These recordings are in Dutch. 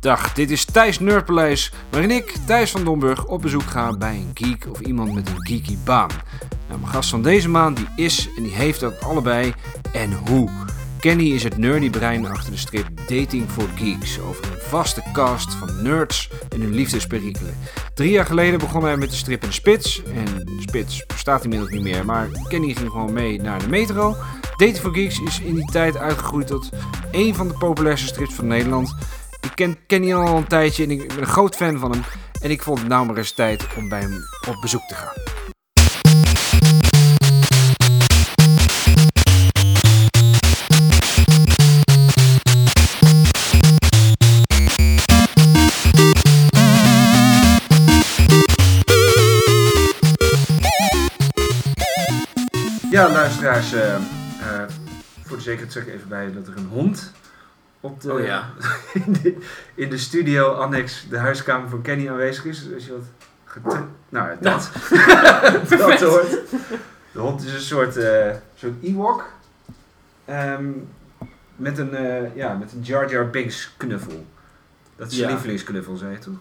Dag, dit is Thijs Nerdpaleis, waarin ik, Thijs van Domburg, op bezoek ga bij een geek of iemand met een geeky baan. Nou, mijn gast van deze maand die is en die heeft dat allebei en hoe. Kenny is het nerdy brein achter de strip Dating for Geeks over een vaste cast van nerds en hun liefdesperikelen. Drie jaar geleden begon hij met de strip in de Spits en de Spits bestaat inmiddels niet meer, maar Kenny ging gewoon mee naar de metro. Dating for Geeks is in die tijd uitgegroeid tot een van de populairste strips van Nederland. Ik ken Kenny al een tijdje en ik ben een groot fan van hem. En ik vond het nou maar eens tijd om bij hem op bezoek te gaan. Ja, luisteraars, eh, voor de zekerheid zeg ik even bij dat er een hond op de, Oh ja. in, de, in de studio annex de huiskamer van Kenny aanwezig is. Dus als je wat Nou, ja, dat. dat hoort. De hond is een soort, eh soort Ewok. Ehm, met, een, eh, ja, met een Jar Jar Binks knuffel. Dat is zijn Ja. lievelingsknuffel, zei je toch?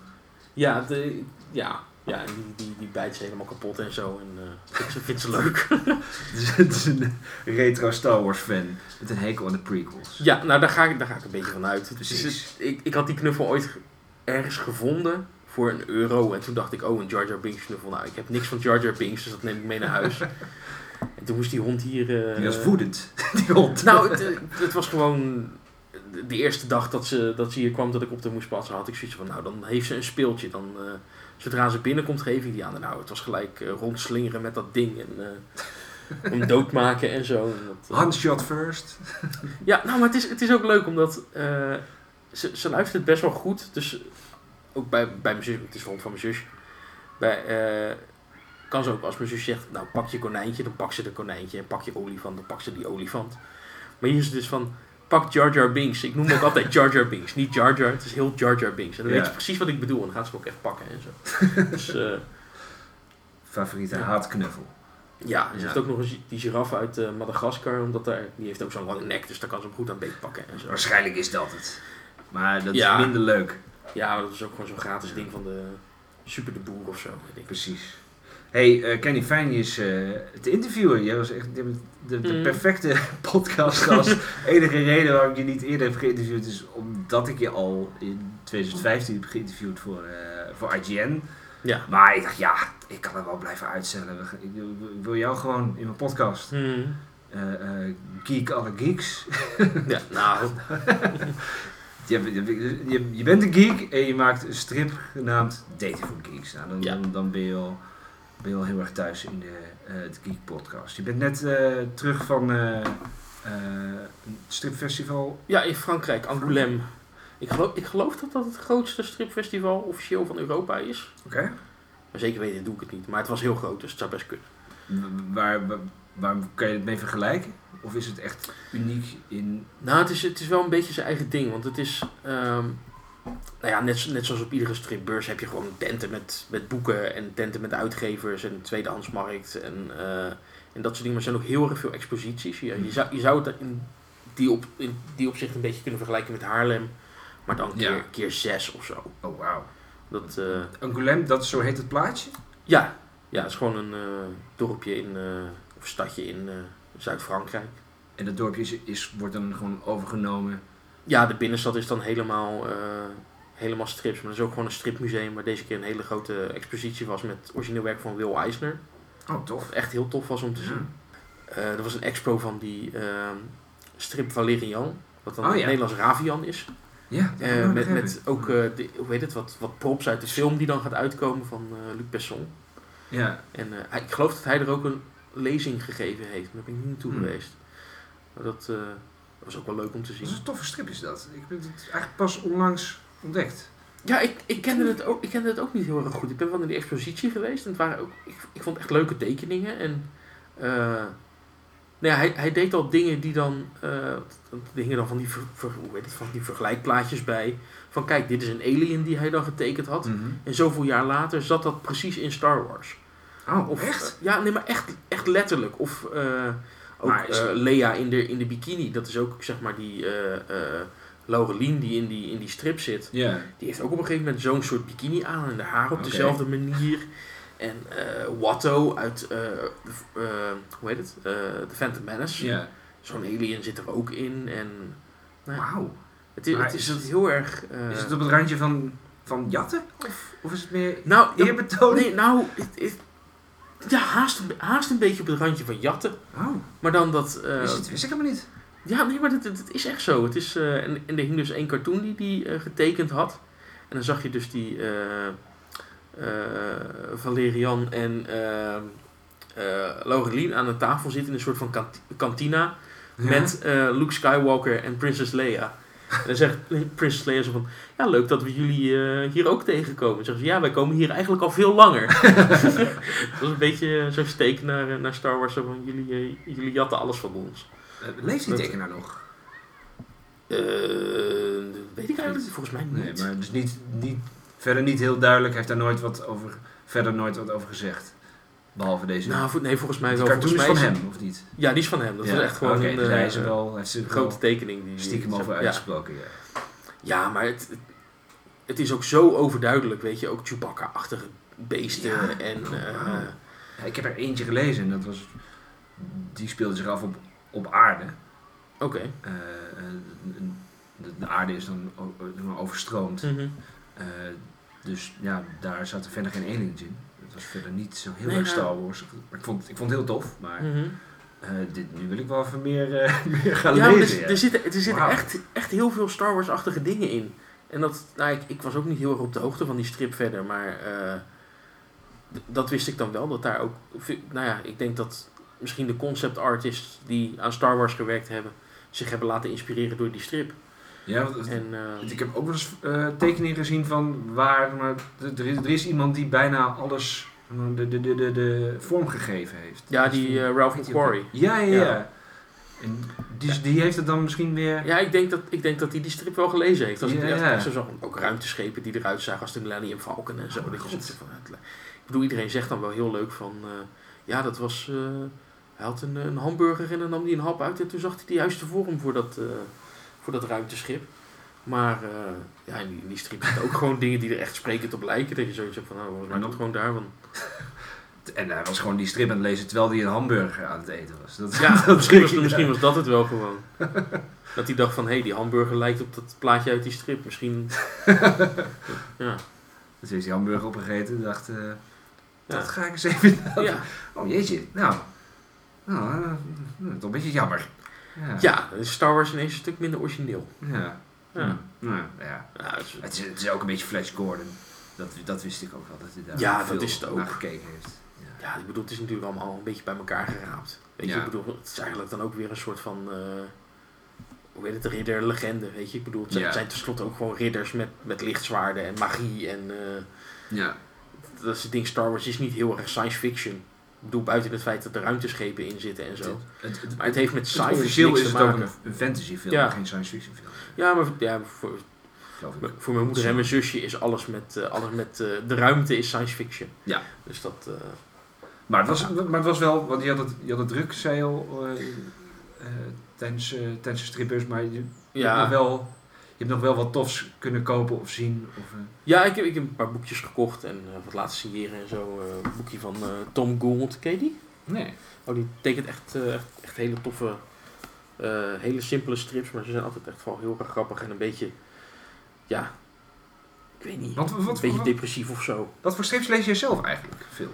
Ja, de, ja, ja en die, die, die bijt ze helemaal kapot en zo. En uh, vindt, ze, leuk. Het is, het is een retro Star Wars fan. Met een hekel aan de prequels. ja, nou daar ga ik, daar ga ik een beetje van uit. Precies. Dus het- ik, ik had die knuffel ooit ge- ergens gevonden voor een euro. En toen dacht ik, oh, een Jar Jar Binks knuffel. Nou, ik heb niks van Jar Jar Binks, dus dat neem ik mee naar huis. en toen moest die hond hier... eh, Die was woedend, die hond. Nou, het, het was gewoon de- eerste dag dat ze, dat ze hier kwam dat ik op de moest passen, had ik zoiets van, nou, dan heeft ze een speeltje. Dan, eh, zodra ze binnenkomt, geef ik die aan. Nou, het was gelijk eh, rondslingeren met dat ding en eh hem doodmaken en zo. Eh, One shot first. ja, nou, maar het is, het is ook leuk omdat ze, ze luistert best wel goed. Dus ook bij, bij mijn zus, het is de hond van mijn zus. Bij, kan ze ook als mijn zus zegt, nou pak je konijntje, dan pak ze de konijntje. En pak je olifant, dan pak ze die olifant. Maar hier is het dus van, pak Jar Jar Binks. Ik noem ook altijd Jar Jar Binks. Niet Jar Jar, het is heel Jar Jar Binks. En dan Ja. weet je precies wat ik bedoel. En dan gaat ze hem ook echt pakken en zo. dus eh, Favoriete Ja. haatknuffel. ja, ze Ja. heeft ook nog eens die giraffe uit eh, Madagaskar. Omdat daar, die heeft ook zo'n lange nek, dus daar kan ze hem goed aan beet pakken en zo. Waarschijnlijk is dat het. Maar dat is minder leuk. Ja, dat is ook gewoon zo'n gratis ding van de Super de Boer of zo. Precies. Hey, eh, Kenny, fijn je eh, te interviewen. Jij was echt de, de, de Mm. perfecte podcastgast. enige reden waarom ik je niet eerder heb geïnterviewd is omdat ik je al in 2015 heb geïnterviewd voor, eh, voor IGN. Ja. Maar ik dacht, ja, ik kan het wel blijven uitstellen. Ik, wil- jou gewoon in mijn podcast. Eh, Geek alle geeks. Ja, nou, Je, bent- je, bent een geek en je maakt een strip genaamd Dating for Geeks. Nou, dan, Ja. dan, dan ben, je al, ben je al heel erg thuis in de, eh, het Geek Podcast. Je bent net eh, terug van eh, een stripfestival. ja, in Frankrijk, Angoulême. Ik geloof, ik geloof dat dat het grootste stripfestival officieel van Europa is. Oké. Maar zeker weten doe ik het niet. Maar het was heel groot, dus het zou best kunnen. Waar, waar, waar kan je het mee vergelijken? Of is het echt uniek in... Nou, het is, het is wel een beetje zijn eigen ding. Want het is... ehm, nou ja, net, net zoals op iedere stripbeurs heb je gewoon tenten met, met boeken en tenten met uitgevers en tweedehandsmarkt en, eh, en dat soort dingen. Maar er zijn ook heel erg veel exposities. Je, je, zou, je zou het in die, op, in die opzicht een beetje kunnen vergelijken met Haarlem. Maar dan keer, Ja. keer zes of zo. Oh, wauw. Dat, eh, Angoulême, dat zo heet het plaatje? ja, ja, het is gewoon een eh, dorpje in, of stadje in Zuid-Frankrijk. En dat dorpje is, is, wordt dan gewoon overgenomen. Ja, de binnenstad is dan helemaal, eh, helemaal strips. Maar er is ook gewoon een stripmuseum waar deze keer een hele grote expositie was met origineel werk van Will Eisner. Oh, tof. Wat echt heel tof was om te zien. Eh, er was een expo van die ehm, strip Valerian. Wat dan Oh, ja. Nederlands Ravian is. Ja, dat ik met, met ook, de, hoe heet het, wat, wat props uit de film die dan gaat uitkomen van Luc Besson. Ja, En hij- ik geloof dat hij er ook een lezing gegeven heeft. Daar ben ik niet naartoe Hmm. geweest. Maar dat was ook wel leuk om te dat zien. is een toffe strip is dat. Ik heb het eigenlijk pas onlangs ontdekt. Ja, ik, ik, kende het ook, ik kende het ook niet heel erg goed. Ik ben wel naar die expositie geweest en het waren ook, ik, ik vond echt leuke tekeningen. En eh, nou ja, hij, hij deed al dingen die dan, er hingen dan van die, ver, ver- hoe heet het, van die vergelijkplaatjes bij. Van kijk, dit is een alien die hij dan getekend had. Mhm. En zoveel jaar later zat dat precies in Star Wars. Oh, Of, echt? eh, ja, nee, maar echt, echt letterlijk. Of eh, ook Maar eh, Lea in de, in de bikini. Dat is ook zeg maar die eh, Laurelien, die in die, in die strip zit, die heeft ook op een gegeven moment zo'n soort bikini aan en de haar op dezelfde manier. En Watto uit, hoe heet het? The Phantom Menace. Zo'n alien zit er ook in. En nou Wauw. het, is, het is, is het- heel erg... Is het op het randje van, van jatten? Of, of is het meer nou, eerbetoon? nee, nou, het, het- ja, haast, een- haast een beetje op het randje van jatten. Oh, Maar dan dat... eh, het, wist ik helemaal niet. Ja, nee, maar het, is echt zo. Het is, eh, en, en er hing dus één cartoon die die eh, getekend had. En dan zag je dus die eh, eh, Valerian en eh eh, Laurelien aan een tafel zitten in een soort van kant- kantina. Met eh, Luke Skywalker en Princess Leia. En dan zegt Princess Leia zo van... Ja, leuk dat we jullie eh, hier ook tegenkomen. Dan zeggen ze, ja, wij komen hier eigenlijk al veel langer. dat was een beetje eh, zo'n steek naar, eh, naar Star Wars. Zo van, jullie, eh, jullie jatten alles van ons. Leeft die tekenaar nog? Eh, dat weet ik eigenlijk niet. Volgens mij niet. Nee, maar dus niet, niet, verder niet heel duidelijk. Heeft daar nooit wat over, verder nooit wat over gezegd. Behalve deze. Nou, vo- nee, volgens mij wel. cartoon is volgens van hem, of niet? Ja, die is van hem. Dat was echt gewoon oké, een dus eh, hij is er wel, hij heeft zich grote tekening. Die, stiekem over uitgesproken. Ja. Ja, maar het, het, is ook zo overduidelijk, weet je. Ook Chewbacca-achtige beesten. Ja, en, eh. Ja, ik heb er eentje gelezen en dat was, die speelde zich af op, op aarde. Oké. Eh, eh, de, de aarde is dan overstroomd. Mhm. Eh, dus ja, daar zaten verder geen aliens in. Was verder niet zo heel Nee, erg nou- Star Wars. Ik vond, ik vond het heel tof. Maar Mhm. eh, dit, nu wil ik wel even meer, eh, meer gaan Ja, lezen. er, ja. er zitten, er zitten echt, echt heel veel Star Wars-achtige dingen in. En dat, nou, ik, ik was ook niet heel erg op de hoogte van die strip verder, maar eh, dat wist ik dan wel. Dat daar ook, nou ja, ik denk dat misschien de concept artists die aan Star Wars gewerkt hebben, zich hebben laten inspireren door die strip. Ja, want- En, ik heb ook wel eens tekeningen gezien van waar maar, er, is, er is iemand die bijna alles de, de, de, de, de vorm gegeven heeft. ja, Dus die eh, Ralph McQuarrie. Ja, ja, ja. Ja. En die, die heeft het dan misschien weer... Ja, ik denk dat ik denk dat hij die strip wel gelezen heeft. Als Ja, ja. zo zag, ook ruimteschepen die eruit zagen als de Millennium Falcon en zo. Oh, dat je van, ik bedoel, iedereen zegt dan wel heel leuk van... eh, ja, dat was... eh, hij had een, een hamburger en dan nam hij een hap uit en toen zag hij de juiste vorm voor dat, voor dat ruimteschip. Maar ja, in die, in die strip zitten ook gewoon dingen die er echt sprekend op lijken. Dat je zoiets hebt van, nou, volgens mij gewoon daar. Want, En hij was gewoon die strip aan het lezen terwijl hij een hamburger aan het eten was. Dat, ja, dat misschien, was, misschien dat het wel gewoon. Dat hij dacht van, hé, hey, die hamburger lijkt op dat plaatje uit die strip. Misschien... ja. Dus heeft die hamburger opgegeten en dacht, eh, Ja. dat ga ik eens even... Ja. Oh jeetje, nou, nou eh, toch een beetje jammer. Ja. ja, dan is Star Wars ineens een stuk minder origineel. Ja. Ja. Nou, ja. Ja, is- Het, is, het is ook een beetje Flash Gordon. Dat, dat wist ik ook wel, dat hij daar Ja, dat veel is het ook. naar gekeken heeft. Ja. ja, ik bedoel, het is natuurlijk allemaal een beetje bij elkaar geraapt. Weet je, Ja. ik bedoel, het is eigenlijk dan ook weer een soort van, eh hoe heet het, ridder legende, weet je. Ik bedoel, het zijn, Ja. tenslotte ook gewoon ridders met, met lichtzwaarden en magie en eh, ja. dat is het ding, Star Wars is niet heel erg science fiction. Ik bedoel, buiten het feit dat er ruimteschepen in zitten en zo. Het, het, Maar het heeft met science officieel is het ook een, een fantasy film, Ja. geen science fiction film. Ja, maar ja, voor, voor mijn moeder en mijn zusje is alles met, eh, alles met eh, de ruimte is science fiction. Ja. Dus dat... eh, Maar het was, maar het was wel, want je had het, je had het druk, zei je al, tijdens, tijdens de strippers, maar je, je, Ja. wel, hebt nog wel wat tofs kunnen kopen of zien. Of, eh, Ja, ik heb, ik heb een paar boekjes gekocht en eh, wat laten signeren en zo. Eh, een boekje van eh, Tom Gould, ken je die? nee. Oh, die tekent echt, eh, echt, echt hele toffe, eh, hele simpele strips, maar ze zijn altijd echt wel heel erg grappig en een beetje, ja, ik weet niet, Want, wat, een wat, beetje wat, depressief of zo. wat voor strips lees jij zelf eigenlijk veel?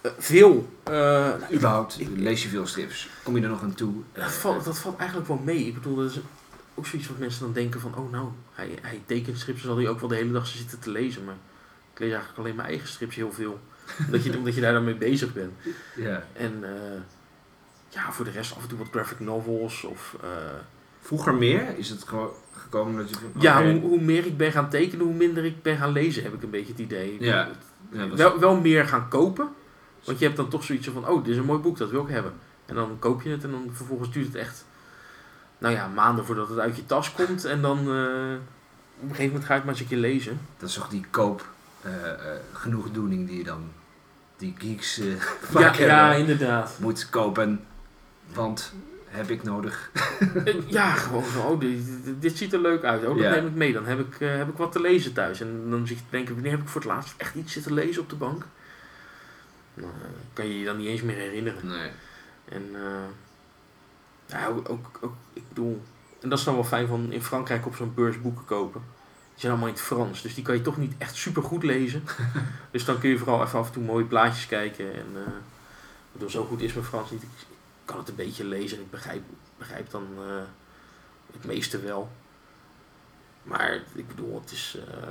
Eh, veel. eh, nou, Überhaupt, ik- lees je veel strips? Kom je er nog aan toe? dat, Eh, valt, dat valt eigenlijk wel mee. Ik bedoel, dat is ook zoiets wat mensen dan denken van, oh nou, hij, hij tekent strips, zal hij ook wel de hele dag zitten te lezen, maar ik lees eigenlijk alleen mijn eigen strips heel veel. omdat, je, omdat je daar dan mee bezig bent. ja. En eh, ja, voor de rest af en toe wat graphic novels. Of, eh, Vroeger meer? Is het gewoon gekomen dat je... Ja, hoe, hoe meer ik ben gaan tekenen, hoe minder ik ben gaan lezen, heb ik een beetje het idee. Ja, wel, wel meer gaan kopen. Want je hebt dan toch zoiets van, oh, dit is een mooi boek, dat wil ik hebben. En dan koop je het en dan vervolgens duurt het echt, nou ja, maanden voordat het uit je tas komt. En dan eh, op een gegeven moment ga ik maar eens een keer lezen. Dat is toch die koop eh, genoegdoening die je dan, die geeks eh Ja, vaak ja, inderdaad. moet kopen, want heb ik nodig. Ja, gewoon zo. Oh, dit, ziet er leuk uit. Oh, dat Ja. neem ik mee. Dan heb ik, heb ik wat te lezen thuis. En dan zit je te denken, wanneer heb ik voor het laatst echt iets zitten lezen op de bank? Nou, kan je je dan niet eens meer herinneren. Nee. En eh, ja, ook, ook, ik bedoel, en dat is dan wel fijn van in Frankrijk op zo'n beurs boeken kopen. Die zijn allemaal in het Frans, dus die kan je toch niet echt super goed lezen. dus dan kun je vooral even af en toe mooie plaatjes kijken. En eh, ik bedoel, zo goed is mijn Frans niet. Ik kan het een beetje lezen en ik begrijp, begrijp dan eh, het meeste wel. Maar ik bedoel, het is eh,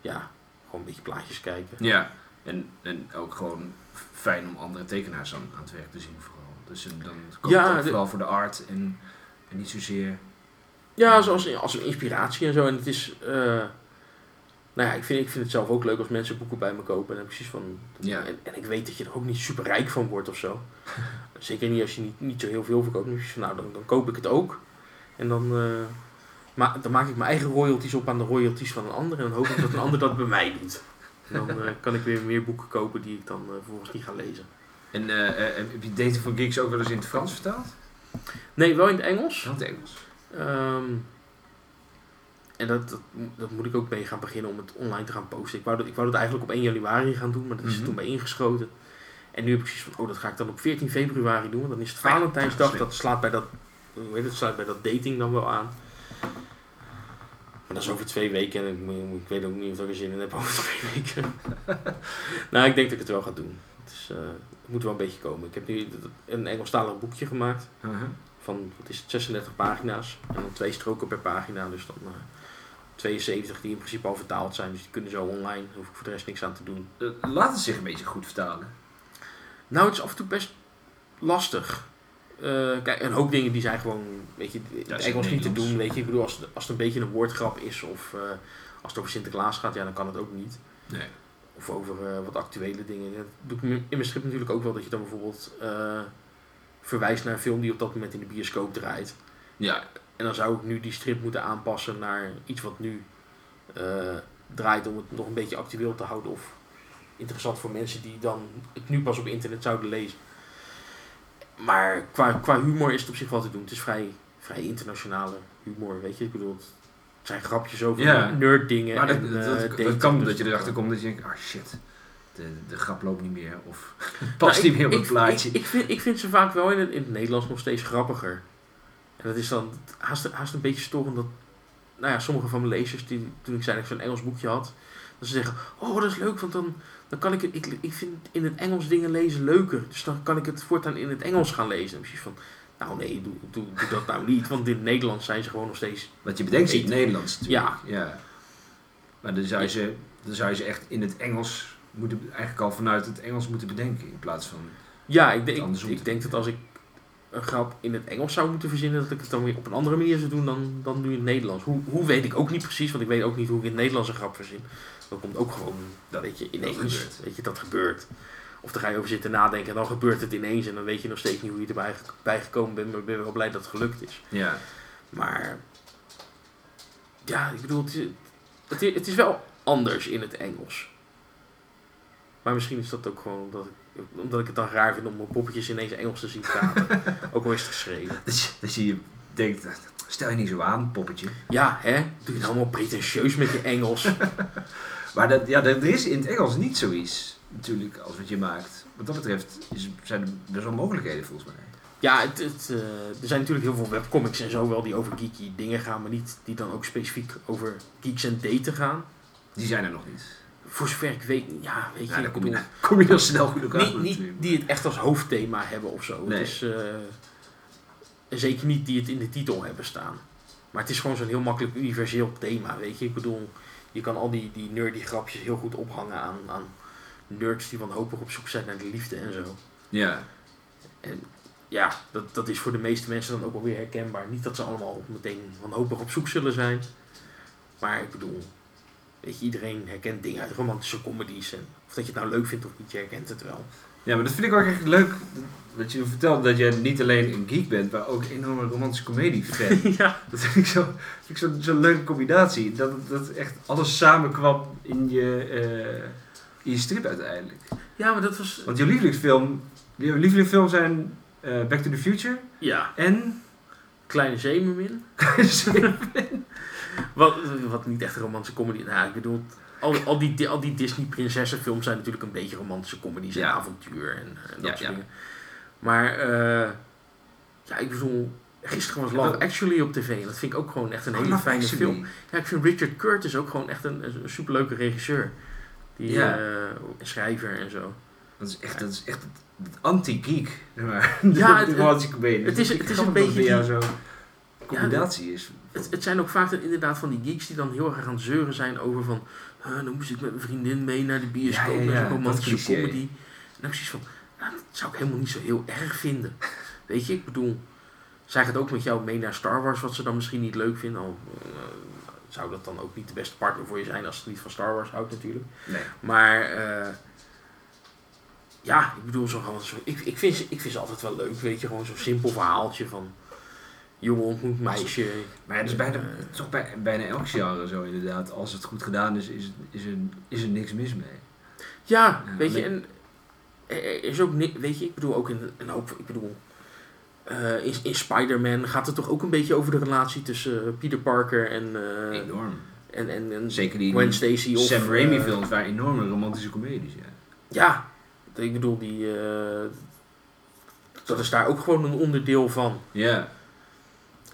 ja, gewoon een beetje plaatjes kijken. Ja, en, en ook gewoon fijn om andere tekenaars aan, aan het werk te zien vooral. Dus dan komt Ja, het ook vooral voor de art en, en niet zozeer... Ja, zoals als een inspiratie en zo. En het is. eh, nou ja, ik vind, ik vind het zelf ook leuk als mensen boeken bij me kopen. En precies van. Ja. En, en ik weet dat je er ook niet super rijk van wordt of zo. Zeker niet als je niet, niet zo heel veel verkoopt. Van, nou, dan, dan koop ik het ook. En dan, ma dan maak ik mijn eigen royalties op aan de royalties van een ander. En dan hoop ik dat een ander dat bij mij doet. Dan eh, kan ik weer meer boeken kopen die ik dan eh, vervolgens niet ga lezen. En eh, heb je Dating for Geeks ook wel eens in het Frans vertaald? Nee, wel in het Engels. In het Engels. Ehm, en dat, dat, dat moet ik ook mee gaan beginnen om het online te gaan posten. Ik wou dat, ik wou dat eigenlijk op 1 januari gaan doen, maar dat is Mhm. toen bij ingeschoten. En nu heb ik precies van, oh, dat ga ik dan op 14 februari doen, want dan is het Valentijnsdag. Dat slaat bij dat, hoe heet het, slaat bij dat dating dan wel aan. Dat is over twee weken en ik, ik weet ook niet of ik er zin in heb over twee weken. nou, ik denk dat ik het wel ga doen. Het, is, eh, het moet wel een beetje komen. Ik heb nu een Engelstalig boekje gemaakt Uh-huh. van wat is het, 36 pagina's en dan twee stroken per pagina. Dus dan eh, 72 die in principe al vertaald zijn. Dus die kunnen zo online. Daar hoef ik voor de rest niks aan te doen. Eh, laat het zich een beetje goed vertalen. Nou, het is af en toe best lastig. Eh, kijk, een hoop dingen die zijn gewoon, weet je, in het Engels niet te doen. Weet je, ik bedoel, als het, als het een beetje een woordgrap is of eh, als het over Sinterklaas gaat, ja, dan kan het ook niet. Nee. Of over eh, wat actuele dingen. Dat doe ik in mijn strip natuurlijk ook wel, dat je dan bijvoorbeeld verwijst naar een film die op dat moment in de bioscoop draait. Ja, En dan zou ik nu die strip moeten aanpassen naar iets wat nu draait om het nog een beetje actueel te houden. Of interessant voor mensen die dan het nu pas op internet zouden lezen. Maar qua, qua humor is het op zich wel te doen. Het is vrij, vrij internationale humor, weet je. Ik bedoel, het zijn grapjes over Ja. nerd dingen. maar dat, en, dat, eh, dat, dat dating, kan dus dat je erachter komt dat je denkt, ah shit, de, de grap loopt niet meer. Of Nou, past ik- niet meer op het plaatje. Ik, ik, vind, ik vind ze vaak wel in het, in het Nederlands nog steeds grappiger. En dat is dan haast, haast een beetje storend dat... Nou ja, sommige van mijn lezers, die, toen ik zei dat ik zo'n Engels boekje had... Dat ze zeggen, oh dat is leuk, want dan, dan kan ik het... Ik, ik vind in het Engels dingen lezen leuker. Dus dan kan ik het voortaan in het Engels gaan lezen. En precies van, nou nee, doe, doe, doe dat nou niet. Want in het Nederlands zijn ze gewoon nog steeds... Wat je bedenkt is in het. Nederlands natuurlijk. Ja. ja. Maar dan zou, je ze, dan zou je ze echt in het Engels moeten, eigenlijk al vanuit het Engels moeten bedenken. In plaats van, Ja, ik, denk- ik, ik denk dat als ik een grap in het Engels zou moeten verzinnen, dat ik het dan weer op een andere manier zou doen dan, dan nu in het Nederlands. Hoe, hoe weet ik ook niet precies, want ik weet ook niet hoe ik in het Nederlands een grap verzin. Dat komt ook gewoon, Dat- weet je, dat ineens. gebeurt. weet je, dat gebeurt. Of dan ga je over zitten nadenken en dan gebeurt het ineens en dan weet je nog steeds niet hoe je erbij ge- bij gekomen bent, maar ik ben wel blij dat het gelukt is. ja. Maar, ja, ik bedoel, het is, het is, het is wel anders in het Engels. Maar misschien is dat ook gewoon omdat ik, omdat ik het dan raar vind om mijn poppetjes ineens Engels te zien praten. ook al is het geschreven. Dat je, dat je denkt, stel je niet zo aan, poppetje. Ja, hè? Doe je het allemaal pretentieus met je Engels. Maar dat, ja, er is in het Engels niet zoiets, natuurlijk, als wat je maakt. Wat dat betreft is, zijn er best wel mogelijkheden volgens mij. Ja, het, het, eh, er zijn natuurlijk heel veel webcomics en zo wel die over geeky dingen gaan, maar niet die dan ook specifiek over geeks en daten gaan. Die zijn er nog niet. Voor zover ik weet, ja, weet je, Ja, dan kom je, bedoel, kom je heel snel goed elkaar. niet, niet die het echt als hoofdthema hebben of zo. Nee. Het is, eh, zeker niet die het in de titel hebben staan. Maar het is gewoon zo'n heel makkelijk universeel thema, weet je. Ik bedoel, je kan al die, die nerdy grapjes heel goed ophangen aan, aan nerds die wanhopig op zoek zijn naar de liefde en zo. Ja, En ja, dat, dat is voor de meeste mensen dan ook wel weer herkenbaar. Niet dat ze allemaal meteen wanhopig op zoek zullen zijn. Maar ik bedoel, weet je, iedereen herkent dingen uit romantische comedies. En of dat je het nou leuk vindt of niet, je herkent het wel. Ja, maar dat vind ik ook echt leuk. Dat je vertelt dat je niet alleen een geek bent, maar ook een enorme romantische comedie fan. ja. dat vind ik zo- zo'n zo'n leuke combinatie. Dat, dat echt alles samenkwam in je, eh, in je strip uiteindelijk. ja, maar dat was... Want je lievelingsfilm, je lievelingsfilm zijn eh, Back to the Future Ja, en... Kleine Zeemermin. Wat, wat niet echt een romantische comedy. Nou, ik bedoel, al, al die, al die Disney prinsessenfilms zijn natuurlijk een beetje romantische comedies en avontuur en, en dat soort ja. dingen. Maar eh, ja, ik bedoel, gisteren was Love Actually op tv en dat vind ik ook gewoon echt een hele Love fijne Actually. film. Ja, ik vind Richard Curtis ook gewoon echt een, een superleuke regisseur. Die Ja. eh, schrijver en zo. Dat is echt, dat is echt anti-geek. Ja, het- is- het is een beetje jou zo combinatie is. Het, het zijn ook vaak inderdaad van die geeks die dan heel erg aan het zeuren zijn over van... "Ah, dan moest ik met mijn vriendin mee naar de bioscoop, Ja, ja, naar romantische comedy. En dan zoiets van, nou, dat zou ik helemaal niet zo heel erg vinden. Weet je, ik bedoel, zij gaat ook met jou mee naar Star Wars, wat ze dan misschien niet leuk vinden. Al eh, zou dat dan ook niet de beste partner voor je zijn als ze niet van Star Wars houdt natuurlijk. Nee. Maar eh, ja, ik bedoel, zo, gewoon zo, ik, ik, vind, ze- ik vind ze altijd wel leuk, weet je, gewoon zo'n simpel verhaaltje van... Jongen ontmoet meisje. Maar dat is bijna, Eh, toch bij, bijna elk genre zo inderdaad. Als het goed gedaan is, is, is, er, is er niks mis mee. Ja, Ja, weet je, en er is ook weet je, ik bedoel ook in een hoop, ik bedoel, eh, in, in Spider-Man gaat het toch ook een beetje over de relatie tussen eh, Peter Parker en, Enorm. en, en, en Zeker die, Gwen Stacy of Sam Raimi films waren enorme romantische comedies. Ja. Ja, ik bedoel die, dat is daar ook gewoon een onderdeel van. ja.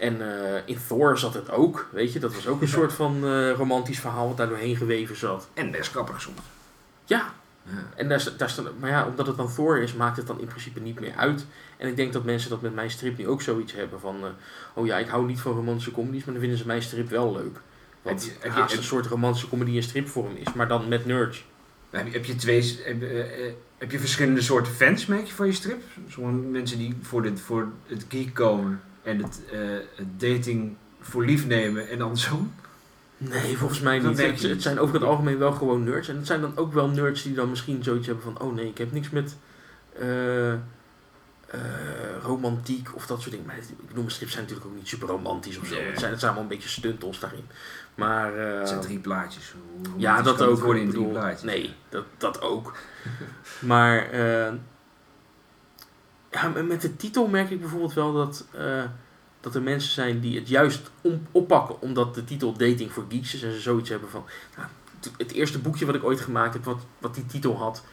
En eh, in Thor zat het ook, weet je, dat was ook een soort van eh, romantisch verhaal wat daar doorheen geweven zat. En best grappig soms. Ja, Ja. En daar, daar maar ja, omdat het dan Thor is, maakt het dan in principe niet meer uit. En ik denk dat mensen dat met mijn strip nu ook zoiets hebben van... eh, oh ja, ik hou niet van romantische comedies, maar dan vinden ze mijn strip wel leuk. Je- haast heb- een soort romantische comedie in stripvorm is, maar dan met nerds. Heb je, heb je twee, heb, heb je verschillende soorten fans, merk je, van je strip? Sommige mensen die voor, dit, voor het geek komen en het, eh, het dating voor lief nemen en andersom. Nee, volgens mij niet. Het, het zijn over het algemeen wel gewoon nerds. En het zijn dan ook wel nerds die dan misschien zoiets hebben van... Oh nee, ik heb niks met eh, eh, romantiek of dat soort dingen. Maar het- ik mijn strips zijn natuurlijk ook niet super romantisch of zo. Het, zijn, het zijn allemaal een beetje stuntels daarin. Maar... Het zijn drie plaatjes. Hoe Ja, dat ook. worden in drie bedoel, plaatjes. Nee, dat, dat ook. maar ja, met- met de titel merk ik bijvoorbeeld wel dat, eh, dat er mensen zijn die het juist om, oppakken omdat de titel Dating for Geeks is en ze zoiets hebben van. Nou, t- het eerste boekje wat ik ooit gemaakt heb, wat, wat die titel had.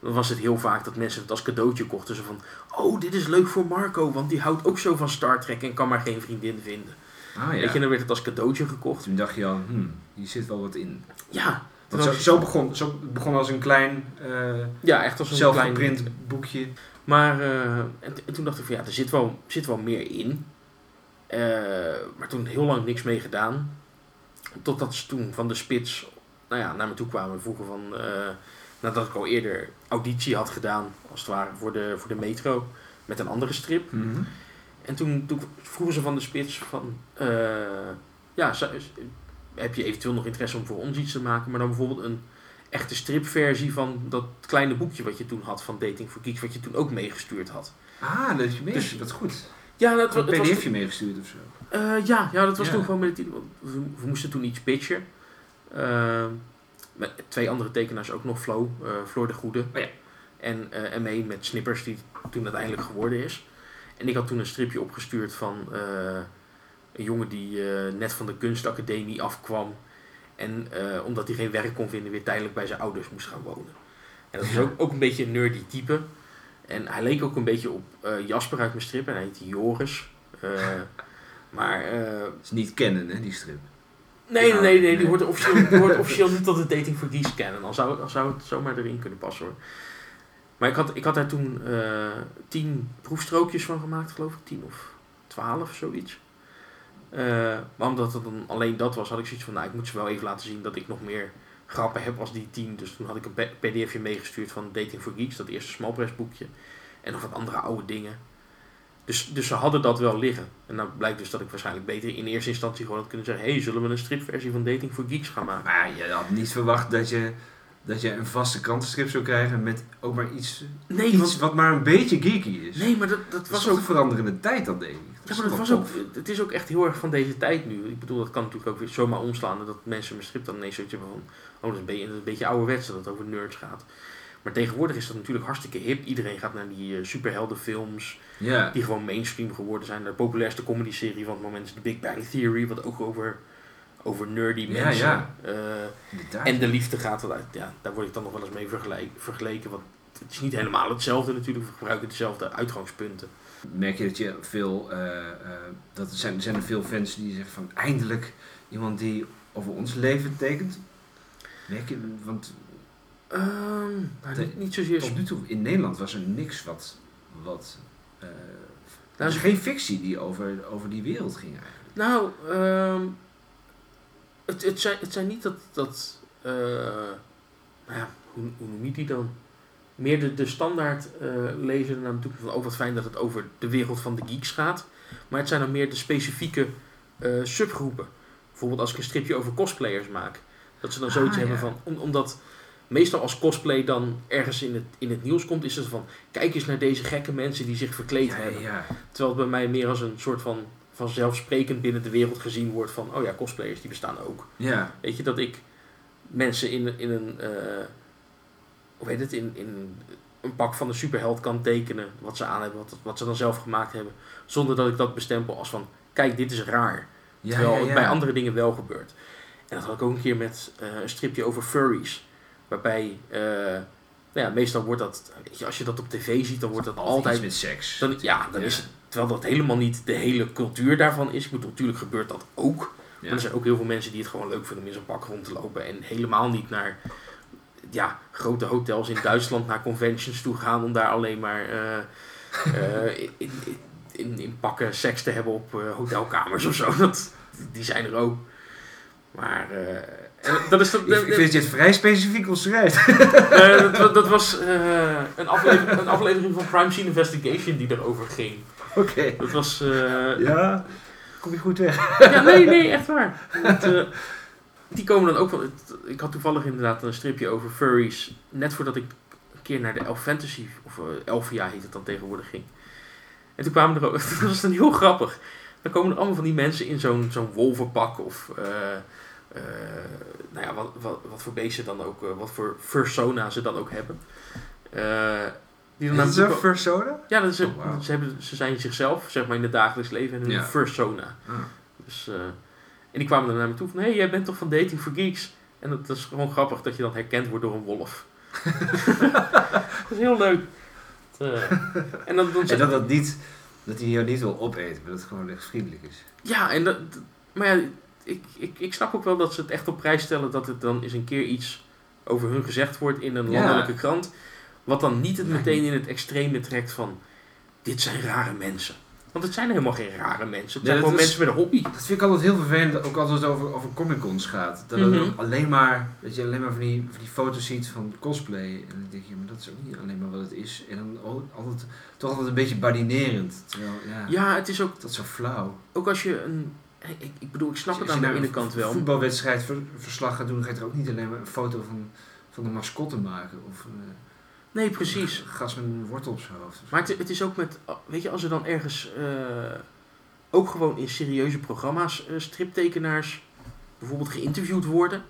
Dan was het heel vaak dat mensen het als cadeautje kochten. Zo van, oh, dit is leuk voor Marco, want die houdt ook zo van Star Trek en kan maar geen vriendin vinden. Ah, ja. Weet je, en dan werd het als cadeautje gekocht. Toen dacht je al, hmm, hier zit wel wat in. Ja, Want zo, zo, begon, zo begon als een klein eh ja echt als een zelfgeprint klein... boekje. Maar eh, en, en toen dacht ik van ja, er zit wel, zit wel meer in. Eh, maar toen heel lang niks mee gedaan. Totdat ze toen van de spits nou ja, naar me toe kwamen en vroegen van... eh, nadat ik al eerder auditie had gedaan, als het ware, voor de, voor de metro. Met een andere strip. Mhm. En toen, toen vroegen ze van de spits van... ja, heb je eventueel nog interesse om voor ons iets te maken? Maar dan bijvoorbeeld een echte stripversie van dat kleine boekje wat je toen had van Dating for Geeks. Wat je toen ook meegestuurd had. Ah, dat is je mee. Dus- dat is goed. Ja, dat, Een was, pdfje meegestuurd of zo. eh, ja, ja, dat was Ja. toen gewoon met het We, we moesten toen iets pitchen. Eh, met twee andere tekenaars ook nog, Flo, eh Floor de Goede. Oh ja. En ME met Snippers, die toen uiteindelijk geworden is. En ik had toen een stripje opgestuurd van een jongen die net van de kunstacademie afkwam. En eh, omdat hij geen werk kon vinden, weer tijdelijk bij zijn ouders moest gaan wonen. En dat is ook, ook een beetje een nerdy type. En hij leek ook een beetje op eh, Jasper uit mijn strip. En hij heette Joris. Eh, maar is niet kennen, hè, die strip. nee, nee, nee, nee, die hoort officieel, die hoort officieel niet tot de Dating for Geeks kennen. Dan zou, zou het zomaar erin kunnen passen hoor. Maar ik had, ik had daar toen tien proefstrookjes van gemaakt, geloof ik. Tien of twaalf, zoiets. Eh, maar omdat het dan alleen dat was, had ik zoiets van, nou, ik moet ze wel even laten zien dat ik nog meer grappen heb als die tien. Dus toen had ik een pdfje meegestuurd van Dating for Geeks, dat eerste smallpress boekje. En nog wat andere oude dingen. Dus, dus ze hadden dat wel liggen. En nou blijkt dus dat ik waarschijnlijk beter in eerste instantie gewoon had kunnen zeggen... hey, zullen we een stripversie van Dating for Geeks gaan maken? Maar je had niet verwacht dat je, dat je een vaste krantenstrip zou krijgen met ook maar iets, Nee, iets want, wat maar een beetje geeky is. nee maar dat, dat dat was ook veranderende tijd dan, denk ik. Ja, maar dat was ook, het is ook echt heel erg van deze tijd nu. Ik bedoel, dat kan natuurlijk ook weer zomaar omslaan. en Dat mensen mijn strip dan ineens zoiets hebben van... Oh, dat is een beetje, een beetje ouderwets dat het over nerds gaat. Maar tegenwoordig is dat natuurlijk hartstikke hip. Iedereen gaat naar die eh, superheldenfilms, die gewoon mainstream geworden zijn. De populairste comedy-serie van het moment is The Big Bang Theory, wat ook over, over nerdy Ja, mensen. ja. eh, en de liefde gaat eruit. Ja, daar word ik dan nog wel eens mee vergeleken. Want het is niet helemaal hetzelfde natuurlijk. We gebruiken dezelfde uitgangspunten. Merk je dat je veel, eh, eh, dat er zijn, zijn er veel fans die zeggen van eindelijk iemand die over ons leven tekent? Merk je, want Ehm, nou, niet, niet zozeer... tot nu toe in Nederland was er niks wat, wat eh, er is geen fictie die over, over die wereld ging eigenlijk. Nou, ehm, het, het, zijn, het zijn niet dat. dat nou ja, hoe, hoe noem je die dan? Meer de, de standaard eh lezer naar me toe van oh wat fijn dat het over de wereld van de geeks gaat. Maar het zijn dan meer de specifieke eh, subgroepen. Bijvoorbeeld als ik een stripje over cosplayers maak. Dat ze dan zoiets Ah, hebben ja. van. Om, omdat meestal als cosplay dan ergens in het, in het nieuws komt, is het van kijk eens naar deze gekke mensen die zich verkleed Ja, hebben. ja. Terwijl het bij mij meer als een soort van vanzelfsprekend binnen de wereld gezien wordt van, oh ja, cosplayers die bestaan ook. ja. Weet je, dat ik mensen in, in een, eh, hoe heet het, in, in een pak van een superheld kan tekenen, wat ze aan hebben, wat, wat ze dan zelf gemaakt hebben, zonder dat ik dat bestempel als van, kijk, dit is raar. Ja, Terwijl ja, het bij andere dingen wel gebeurt. En dat had ik ook een keer met eh, een stripje over furries. Waarbij, eh, nou ja, meestal wordt dat, weet je, als je dat op tv ziet, dan wordt dat Altijd met seks. dan, ja, dan is het, terwijl dat helemaal niet de hele cultuur daarvan is. Ik bedoel, natuurlijk gebeurt dat ook. Maar er zijn ook heel veel mensen die het gewoon leuk vinden om in zo'n pak rond te lopen. En helemaal niet naar ja, grote hotels in Duitsland, naar conventions toe gaan om daar alleen maar eh, eh, in, in, in, in pakken seks te hebben op eh, hotelkamers of zo. Dat, die zijn er ook. Maar dat is dat, Ik, ik vind het vrij specifiek omschrijft. eh, dat, dat was een, aflevering, een aflevering van Crime Scene Investigation die erover ging. Oké. Dat was. Ja, kom je goed weg. ja, nee, nee, echt waar. Die komen dan ook van. Ik had toevallig inderdaad een stripje over furries. Net voordat ik een keer naar de Elf Fantasy, of eh, Elfia heet het dan tegenwoordig, ging. En toen kwamen er ook. Dat was dan heel grappig. Dan komen er allemaal van die mensen in zo'n zo'n wolvenpak of. eh, eh, nou ja, wat, wat, wat voor beesten dan ook, wat voor fursona ze dan ook hebben. Die dan Is het ko- persona? Ja, dat is, Oh, ze, hebben, ze zijn zichzelf, zeg maar in het dagelijks leven en hun Ja. fursona. Ah. Dus, en die kwamen dan naar me toe van, hé, hey, jij bent toch van Dating for Geeks? En dat is gewoon grappig dat je dan herkend wordt door een wolf. dat is heel leuk. Eh, en dan, dan En dat dat niet, dat hij jou niet wil opeten, maar dat het gewoon echt vriendelijk is. Ja, en dat, maar ja, ik, ik, ik snap ook wel dat ze het echt op prijs stellen dat het dan eens een keer iets over hun gezegd wordt in een Ja. landelijke krant. Wat dan niet het meteen in het extreme trekt van, dit zijn rare mensen. Want het zijn helemaal geen rare mensen. Het zijn gewoon is- mensen met een hobby. Dat vind ik altijd heel vervelend, ook als het over, over Comic Cons gaat. Dat Mhm. het alleen maar, dat je alleen maar van die, van die foto's ziet van cosplay. En dan denk je, maar dat is ook niet alleen maar wat het is. En dan altijd, toch altijd een beetje badinerend. Terwijl, ja, Ja, het is ook, dat is zo flauw. ook als je een... Ik, ik bedoel, ik snap het aan de ene kant een wel. voetbalwedstrijd ver- verslag gaat doen, dan ga je er ook niet alleen maar een foto van, van de mascotte maken. Of eh, Nee, precies. gast met een wortel op zijn hoofd. Maar het, het is ook met, weet je, als er dan ergens eh, ook gewoon in serieuze programma's eh, striptekenaars bijvoorbeeld geïnterviewd worden,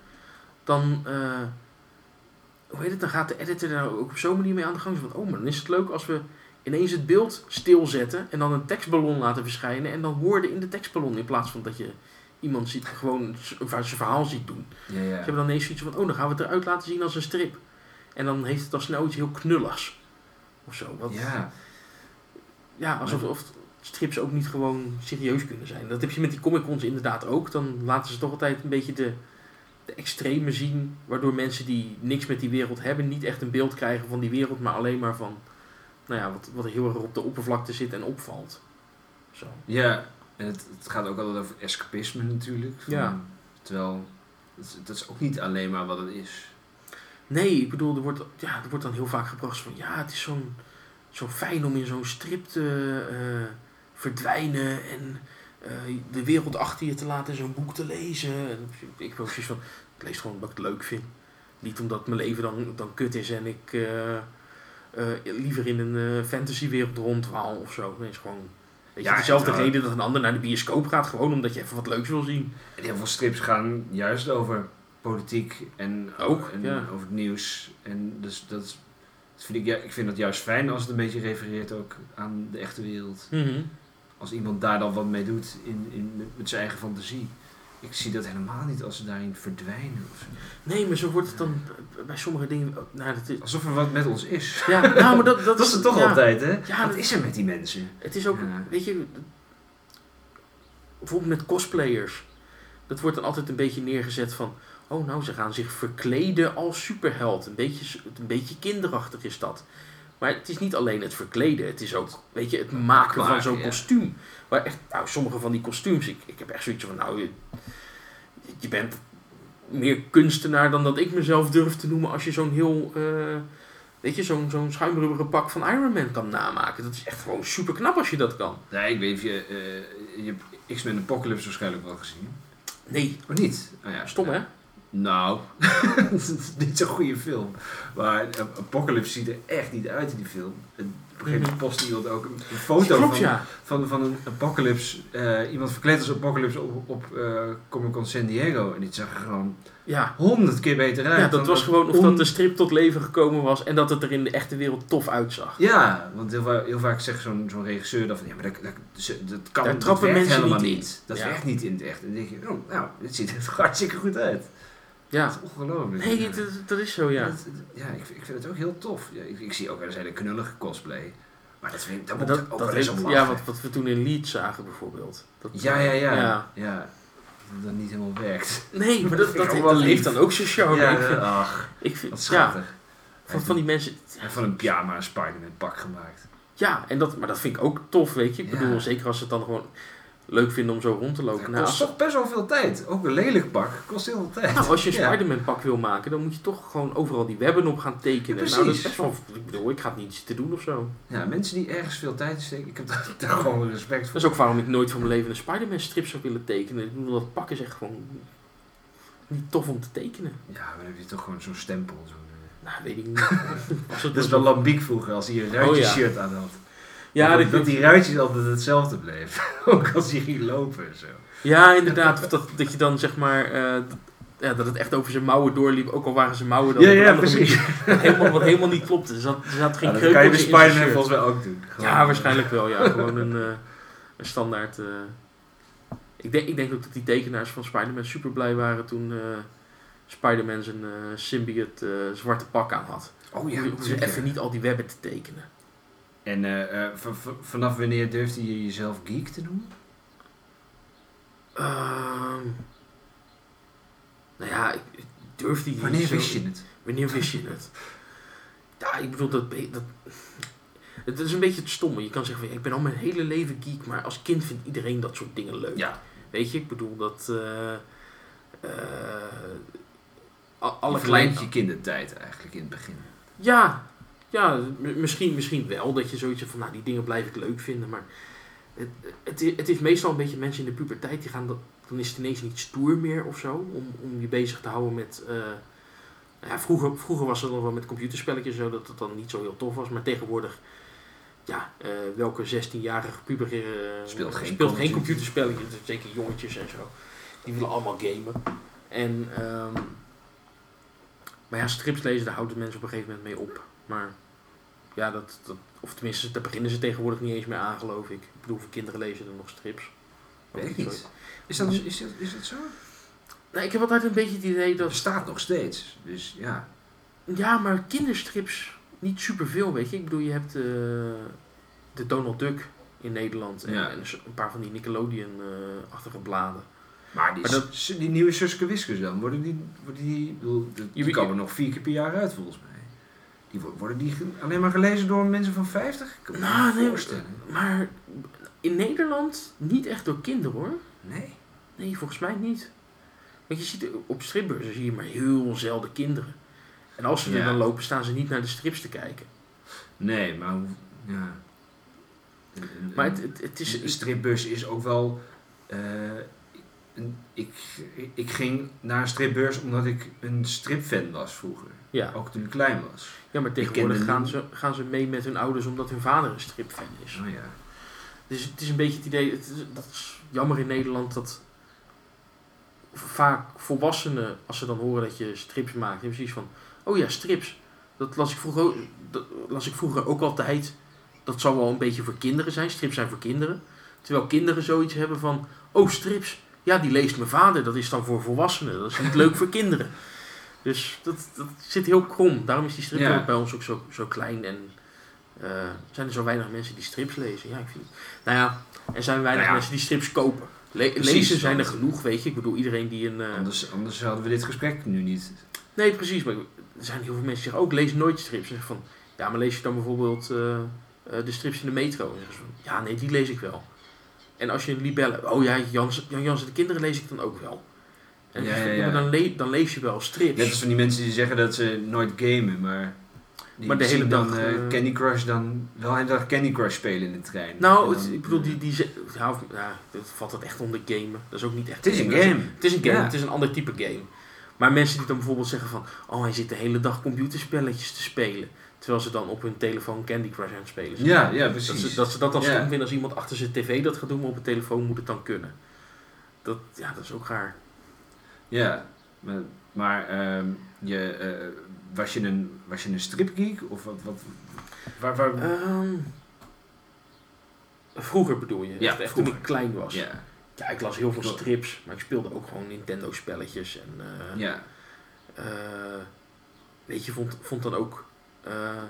dan, eh, hoe heet het, dan gaat de editor daar ook op zo'n manier mee aan de gang. Van, oh, maar dan is het leuk als we ineens het beeld stilzetten en dan een tekstballon laten verschijnen en dan woorden in de tekstballon in plaats van dat je iemand ziet, gewoon zijn verhaal ziet doen. Ja, ja. Ze hebben dan ineens zoiets van, oh, dan gaan we het eruit laten zien als een strip. En dan heeft het al snel iets heel knulligs. Of zo. Wat, ja. ja, alsof of strips ook niet gewoon serieus kunnen zijn. Dat heb je met die Comic Cons inderdaad ook. Dan laten ze toch altijd een beetje de, de extreme zien. Waardoor mensen die niks met die wereld hebben niet echt een beeld krijgen van die wereld. Maar alleen maar van nou ja, wat, wat heel erg op de oppervlakte zit en opvalt. Zo. Ja, en het, het gaat ook altijd over escapisme natuurlijk. Van- Ja. Terwijl, dat is, dat is ook niet alleen maar wat het is. Nee, ik bedoel, er wordt, ja, er wordt dan heel vaak gebracht van... Ja, het is zo'n zo fijn om in zo'n strip te eh, verdwijnen... en eh, de wereld achter je te laten en zo'n boek te lezen. En ik ben precies van... Ik lees gewoon omdat ik het leuk vind. Niet omdat mijn leven dan, dan kut is en ik eh, liever in een fantasywereld rondwaal of zo. Nee, is gewoon... Weet je, Ja, dezelfde en- reden dat een ander naar de bioscoop gaat. Gewoon omdat je even wat leuks wil zien. En heel veel strips gaan juist over politiek en, Ook, en ja. over het nieuws. En dus dat is, Dat vind ik, ja, ik vind dat juist fijn als het een beetje refereert ook aan de echte wereld. Mhm. Als iemand daar dan wat mee doet in, in, met- zijn eigen fantasie. Ik zie dat helemaal niet als ze daarin verdwijnen. Of. Nee, maar zo wordt het dan bij sommige dingen... Nou, dat is, Alsof er wat met ons is. ja, nou, maar dat, dat, Dat is het toch ja. altijd, hè? Ja, wat dat- is er met die mensen? Het is ook, Ja. weet je, bijvoorbeeld met cosplayers. Dat wordt dan altijd een beetje neergezet van, oh nou, ze gaan zich verkleden als superheld. Een beetje, een beetje kinderachtig is dat. Maar het is niet alleen het verkleden, het is ook, weet je, het maken van zo'n ja. kostuum. Maar echt, nou, sommige van die kostuums, ik, ik heb echt zoiets van, nou, je, je bent meer kunstenaar dan dat ik mezelf durf te noemen als je zo'n heel, eh, weet je, zo'n zo'n schuimrubberen pak van Iron Man kan namaken. Dat is echt gewoon super knap als je dat kan. Nee, ik weet of je... eh, je hebt X-Men Apocalypse waarschijnlijk wel gezien. Nee, Of niet? Oh, ja. stom hè? Nou, het is niet zo'n goede film. Maar Apocalypse ziet er echt niet uit in die film. Op een gegeven moment post iemand ook een, een foto Klopt van, ja. van, van een Apocalypse. eh, iemand verkleed als Apocalypse op, op eh, Comic Con San Diego. En die zag er gewoon Ja. honderd keer beter uit. ja, dat was gewoon of on- dat de strip tot leven gekomen was en dat het er in de echte wereld tof uitzag. Ja, want heel, va- heel vaak zegt zo'n zo'n regisseur dan van ja, maar dat, dat, kan Daar dat trappen mensen helemaal niet in. Dat Ja. werkt niet in het echt. En dan denk je, oh, nou, dit ziet er hartstikke goed uit. Ja. Dat is ongelooflijk. Nee, Ja. dat, dat is zo ja. Dat- ja, ik, vind- ik vind het ook heel tof. Ja, ik, ik zie ook wel eens hele knullige cosplay. Maar dat vind ik, dat, ik ook dat wel eens ja, wat, wat we toen in Leeds zagen bijvoorbeeld. Dat, Ja, ja, ja. Ja. ja. Dat dat niet helemaal werkt. Nee, maar Dat dat, dat, dat heeft dan ook zijn charme. ja, ik vind, ach, ik vind, wat ja, schattig. van, van die mensen. Heeft van een pyjama een Spider-Man pak gemaakt. Ja, en dat, maar dat vind ik ook tof, weet je. Ik Ja. bedoel, zeker als het dan gewoon leuk vinden om zo rond te lopen. Dat Nou, kost toch best wel veel tijd. Ook een lelijk pak kost heel veel tijd. nou, als je een Ja. Spider-Man pak wil maken, dan moet je toch gewoon overal die webben op gaan tekenen. Ja, nou, dat is precies. best wel, ik bedoel, ik ga het niet zitten doen of zo. Ja, mensen die ergens veel tijd steken, ik heb daar, daar gewoon respect voor. Dat is ook waarom ik nooit van mijn leven een Spider-Man strip zou willen tekenen. Ik bedoel, dat pak is echt gewoon niet tof om te tekenen. Ja, maar dan heb je toch gewoon zo'n stempel. Eh. Nou, weet ik niet. Dat is wel lambiek vroeger, als hij een Oh, ruitje ja. shirt aan had. Ja, dat, die ruitjes altijd hetzelfde bleef. Ook als hij ging lopen en zo. ja, inderdaad. Of dat, dat je dan zeg maar... eh, ja, dat het echt over zijn mouwen doorliep, ook al waren zijn mouwen dan Ja, ja, precies. Wat helemaal, wat helemaal niet klopte. Er zat, er zat geen Ja, dat kan je bij Spider-Man volgens mij ook doen. Gewoon- Ja, waarschijnlijk wel. Ja. Gewoon een, eh, een standaard... eh. Ik, denk, ik denk ook dat die tekenaars van Spider-Man super blij waren toen eh, Spider-Man zijn eh symbiote eh, zwarte pak aan had. Oh ja, ze zeker. even niet al die webben te tekenen. En eh, eh, vanaf wanneer durfde je jezelf geek te noemen? Ehm nou ja, ik, ik durfde die Wanneer wist je het? Wanneer wist je het? Ja, ik bedoel, dat, dat, het is een beetje het stomme. Je kan zeggen, van, ik ben al mijn hele leven geek, maar als kind vindt iedereen dat soort dingen leuk. Ja, Weet je, ik bedoel dat... eh, a- alle kleintje kindertijd eigenlijk in het begin. Ja, ja misschien, misschien wel dat je zoiets van, nou, die dingen blijf ik leuk vinden, maar het, het, het is meestal een beetje mensen in de puberteit die gaan, dat, dan is het ineens niet stoer meer of zo, om, om je bezig te houden met, eh, nou ja, vroeger, vroeger was het nog wel met computerspelletjes zo, dat het dan niet zo heel tof was, maar tegenwoordig, ja, eh, welke 16-jarige puber eh, Speelt geen speelt geen computerspelletjes, zeker jongetjes en zo, die willen allemaal gamen. En, ehm, maar ja, strips lezen, daar houden mensen op een gegeven moment mee op. Maar ja, dat, dat, of tenminste, daar beginnen ze tegenwoordig niet eens meer aan, geloof ik. Ik bedoel, voor kinderen lezen er nog strips. Weet ik niet. Is dat, is, dat, is dat zo? Nou, ik heb altijd een beetje het idee Dat dat... bestaat nog steeds. Dus ja. Ja, maar kinderstrips niet superveel, weet je. Ik bedoel, je hebt eh, de Donald Duck in Nederland. En, Ja. en een paar van die Nickelodeon-achtige bladen. Maar die, Maar dat- s- die nieuwe Suske Wiskers dan, worden die, worden die, bedoel, die, die komen nog vier keer per jaar uit volgens mij. Die wo- worden die alleen maar gelezen door mensen van 50? Ik Nou, nee. Maar in Nederland niet echt door kinderen, hoor. Nee. Nee, volgens mij niet. Want je ziet op stripbeurzen zie je maar heel zelden kinderen. En als ze er dan lopen, staan ze niet naar de strips te kijken. Nee, maar ja. Maar het, het, het is... een stripbus is ook wel. eh, ik, ik ging naar een stripbeurs omdat ik een stripfan was vroeger. ja. Ook toen ik klein was. ja, maar tegenwoordig gaan ze, gaan ze mee met hun ouders omdat hun vader een stripfan is. Oh ja. Dus het is een beetje het idee, het is, dat is jammer in Nederland dat vaak volwassenen, als ze dan horen dat je strips maakt, hebben zoiets van, oh ja, strips. Dat las ik vroeger, dat las ik vroeger ook altijd. Dat zal wel een beetje voor kinderen zijn. Strips zijn voor kinderen. Terwijl kinderen zoiets hebben van... Oh, strips. Ja, die leest mijn vader. Dat is dan voor volwassenen. Dat is niet leuk voor kinderen. Dus dat, dat zit heel krom. Daarom is die strip Ja. ook bij ons ook zo, zo klein. En eh, zijn er zo weinig mensen die strips lezen. Ja, ik vind... Nou ja, er zijn weinig Nou ja. mensen die strips kopen. Le- Precies, lezen zijn er genoeg, weet je. Ik bedoel, iedereen die een... eh, Anders, anders hadden we dit gesprek nu niet. Nee, precies. Maar er zijn heel veel mensen die zeggen ook, lees nooit strips. Zeggen van, ja, maar lees je dan bijvoorbeeld eh, de strips in de metro? En dan zeggen ze van, ja, nee, die lees ik wel. En als je een libelle, oh ja, Jan, Jan Jansen de kinderen lees ik dan ook wel. En Ja, dan, le- dan lees je wel strips. Net als van die mensen die zeggen dat ze nooit gamen, maar... Die Maar de hele dan dag, eh, eh, Candy Crush dan wel een dag Candy Crush spelen in de trein. nou, het- dan, ik bedoel, eh, die, die, ze- ja, dat valt dat echt onder gamen. Dat is ook niet echt Het is een gamen. game. Het is een game, het is een ander type game. Maar mensen die dan bijvoorbeeld zeggen van, oh, hij zit de hele dag computerspelletjes te spelen. Terwijl ze dan op hun telefoon Candy Crush aan het spelen zijn. Ja, ja, Dat precies. ze, dat ze dat dan Ja. vinden als iemand achter zijn tv dat gaat doen, maar op een telefoon moet het dan kunnen. Dat, ja, dat is ook raar. Ja, maar, maar ehm, je, eh, was, je een, was je een stripgeek? Of wat? wat waar, waar, Ehm, vroeger bedoel je? Ja, echt, echt vroeger. toen ik klein was. Ja. ja, ik las heel veel strips, maar ik speelde ook gewoon Nintendo spelletjes. En, eh, ja. eh, weet je, vond, vond dan ook... eh,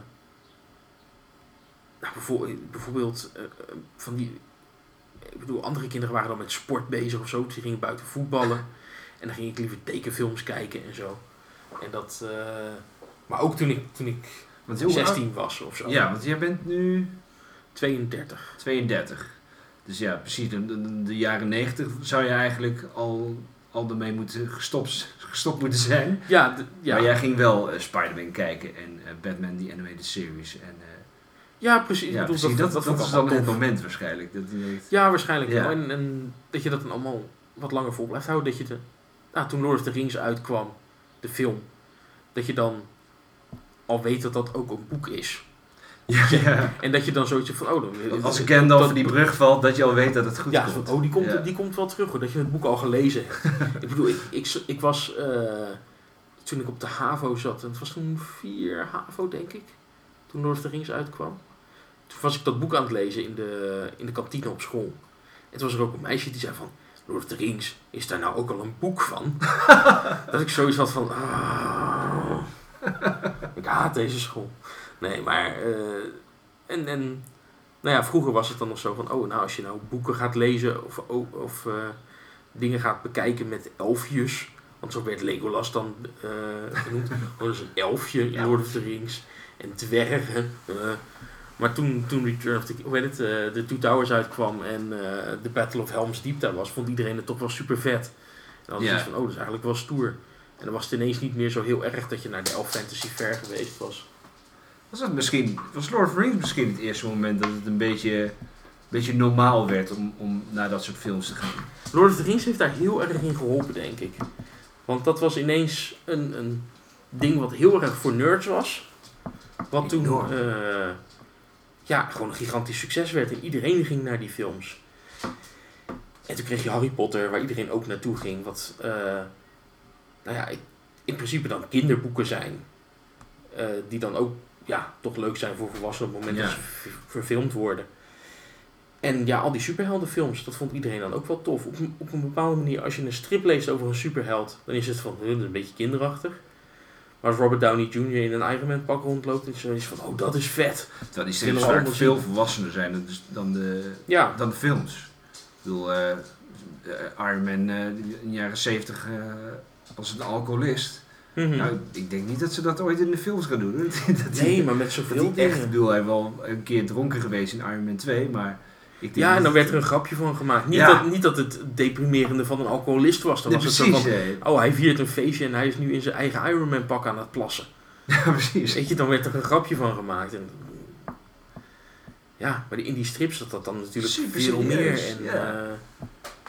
nou, bijvoorbeeld, bijvoorbeeld eh, eh, van die... Ik bedoel, andere kinderen waren dan met sport bezig of zo. Dus die gingen buiten voetballen. En dan ging ik liever tekenfilms kijken en zo. En dat... maar ook toen ik, toen ik Want hoe oud- 16 was of zo. Ja, want jij bent nu 32. 32. Dus ja, precies. De, de, de jaren 90 zou je eigenlijk al, al ermee moeten gestopt, gestopt moeten zijn. Ja, ja. Maar jij ging wel eh, Spider-Man kijken en eh, Batman, die animated series. En, eh, ja, precies. Ja, precies. Dat, dat, is allemaal dan het moment waarschijnlijk. Dat Ja, waarschijnlijk Ja. wel. En, en dat je dat dan allemaal wat langer vol blijft houden. Dat je de, nou, toen Lord of the Rings uitkwam, de film, dat je dan al weet dat dat ook een boek is. Ja. En dat je dan zoiets van, oh, dan, Als Gandalf dat- van die brug valt, dat je al weet dat het goed ja, komt. oh, die komt, Ja. die komt wel terug hoor, dat je het boek al gelezen hebt. ik bedoel, ik, ik, ik was, eh, toen ik op de HAVO zat, en het was toen 4 HAVO denk ik, toen Lord of the Rings uitkwam. Toen was ik dat boek aan het lezen in de, in de kantine op school. En toen was er ook een meisje die zei van, Lord of the Rings, is daar nou ook al een boek van? dat ik zoiets had van, ah, ik haat deze school. Nee, maar, eh, en, en nou ja, vroeger was het dan nog zo van, oh, nou als je nou boeken gaat lezen of, of, of eh, dingen gaat bekijken met elfjes, want zo werd Legolas dan eh, genoemd, oh, dat is een elfje in Ja. Lord of the Rings, en dwergen. maar toen, toen Return of the, hoe heet het, de Two Towers uitkwam en de Battle of Helm's Deep daar was, vond iedereen het toch wel super vet. En dan het van, oh, dat is eigenlijk wel stoer. En dan was het ineens niet meer zo heel erg dat je naar de Elf Fantasy Fair geweest was. Was dat misschien, was Lord of the Rings misschien het eerste moment dat het een beetje, een beetje normaal werd om, om naar dat soort films te gaan? Lord of the Rings heeft daar heel erg in geholpen, denk ik. Want dat was ineens een, een ding wat heel erg voor nerds was. Wat toen eh, ja, gewoon een gigantisch succes werd. En iedereen ging naar die films. En toen kreeg je Harry Potter, waar iedereen ook naartoe ging. Wat, eh, nou ja, in principe dan kinderboeken zijn. eh, die dan ook ja, toch leuk zijn voor volwassenen op het moment Ja. dat ze verfilmd worden. En ja, al die superheldenfilms, dat vond iedereen dan ook wel tof. Op, een- op een bepaalde manier, als je een strip leest over een superheld, dan is het van, "Huh, dat is een beetje kinderachtig. Maar als Robert Downey Jr. in een Iron Man pak rondloopt, dan is het van, oh, dat is vet. Strips we vaak allemaal veel volwassener zijn dan de, dan de, Ja, dan de films. Ik bedoel, eh, eh, Iron Man eh, in de jaren 70 eh, als een alcoholist. Mhm. Nou, ik denk niet dat ze dat ooit in de films gaan doen. dat die- nee, maar met dat zoveel die echt, ik dingen. bedoel, hij wel een keer dronken geweest in Iron Man 2, maar ik denk Ja, en dan dat- werd er een grapje van gemaakt. Niet, Ja. dat, niet dat het deprimerende van een alcoholist was. Dan Nee, was het zo precies, van, oh, hij viert een feestje en hij is nu in zijn eigen Iron Man pak aan het plassen. Ja, precies. Weet je, dan werd er een grapje van gemaakt. En, ja, maar in die strips zat dat dan natuurlijk Super veel meer. En, ja. eh,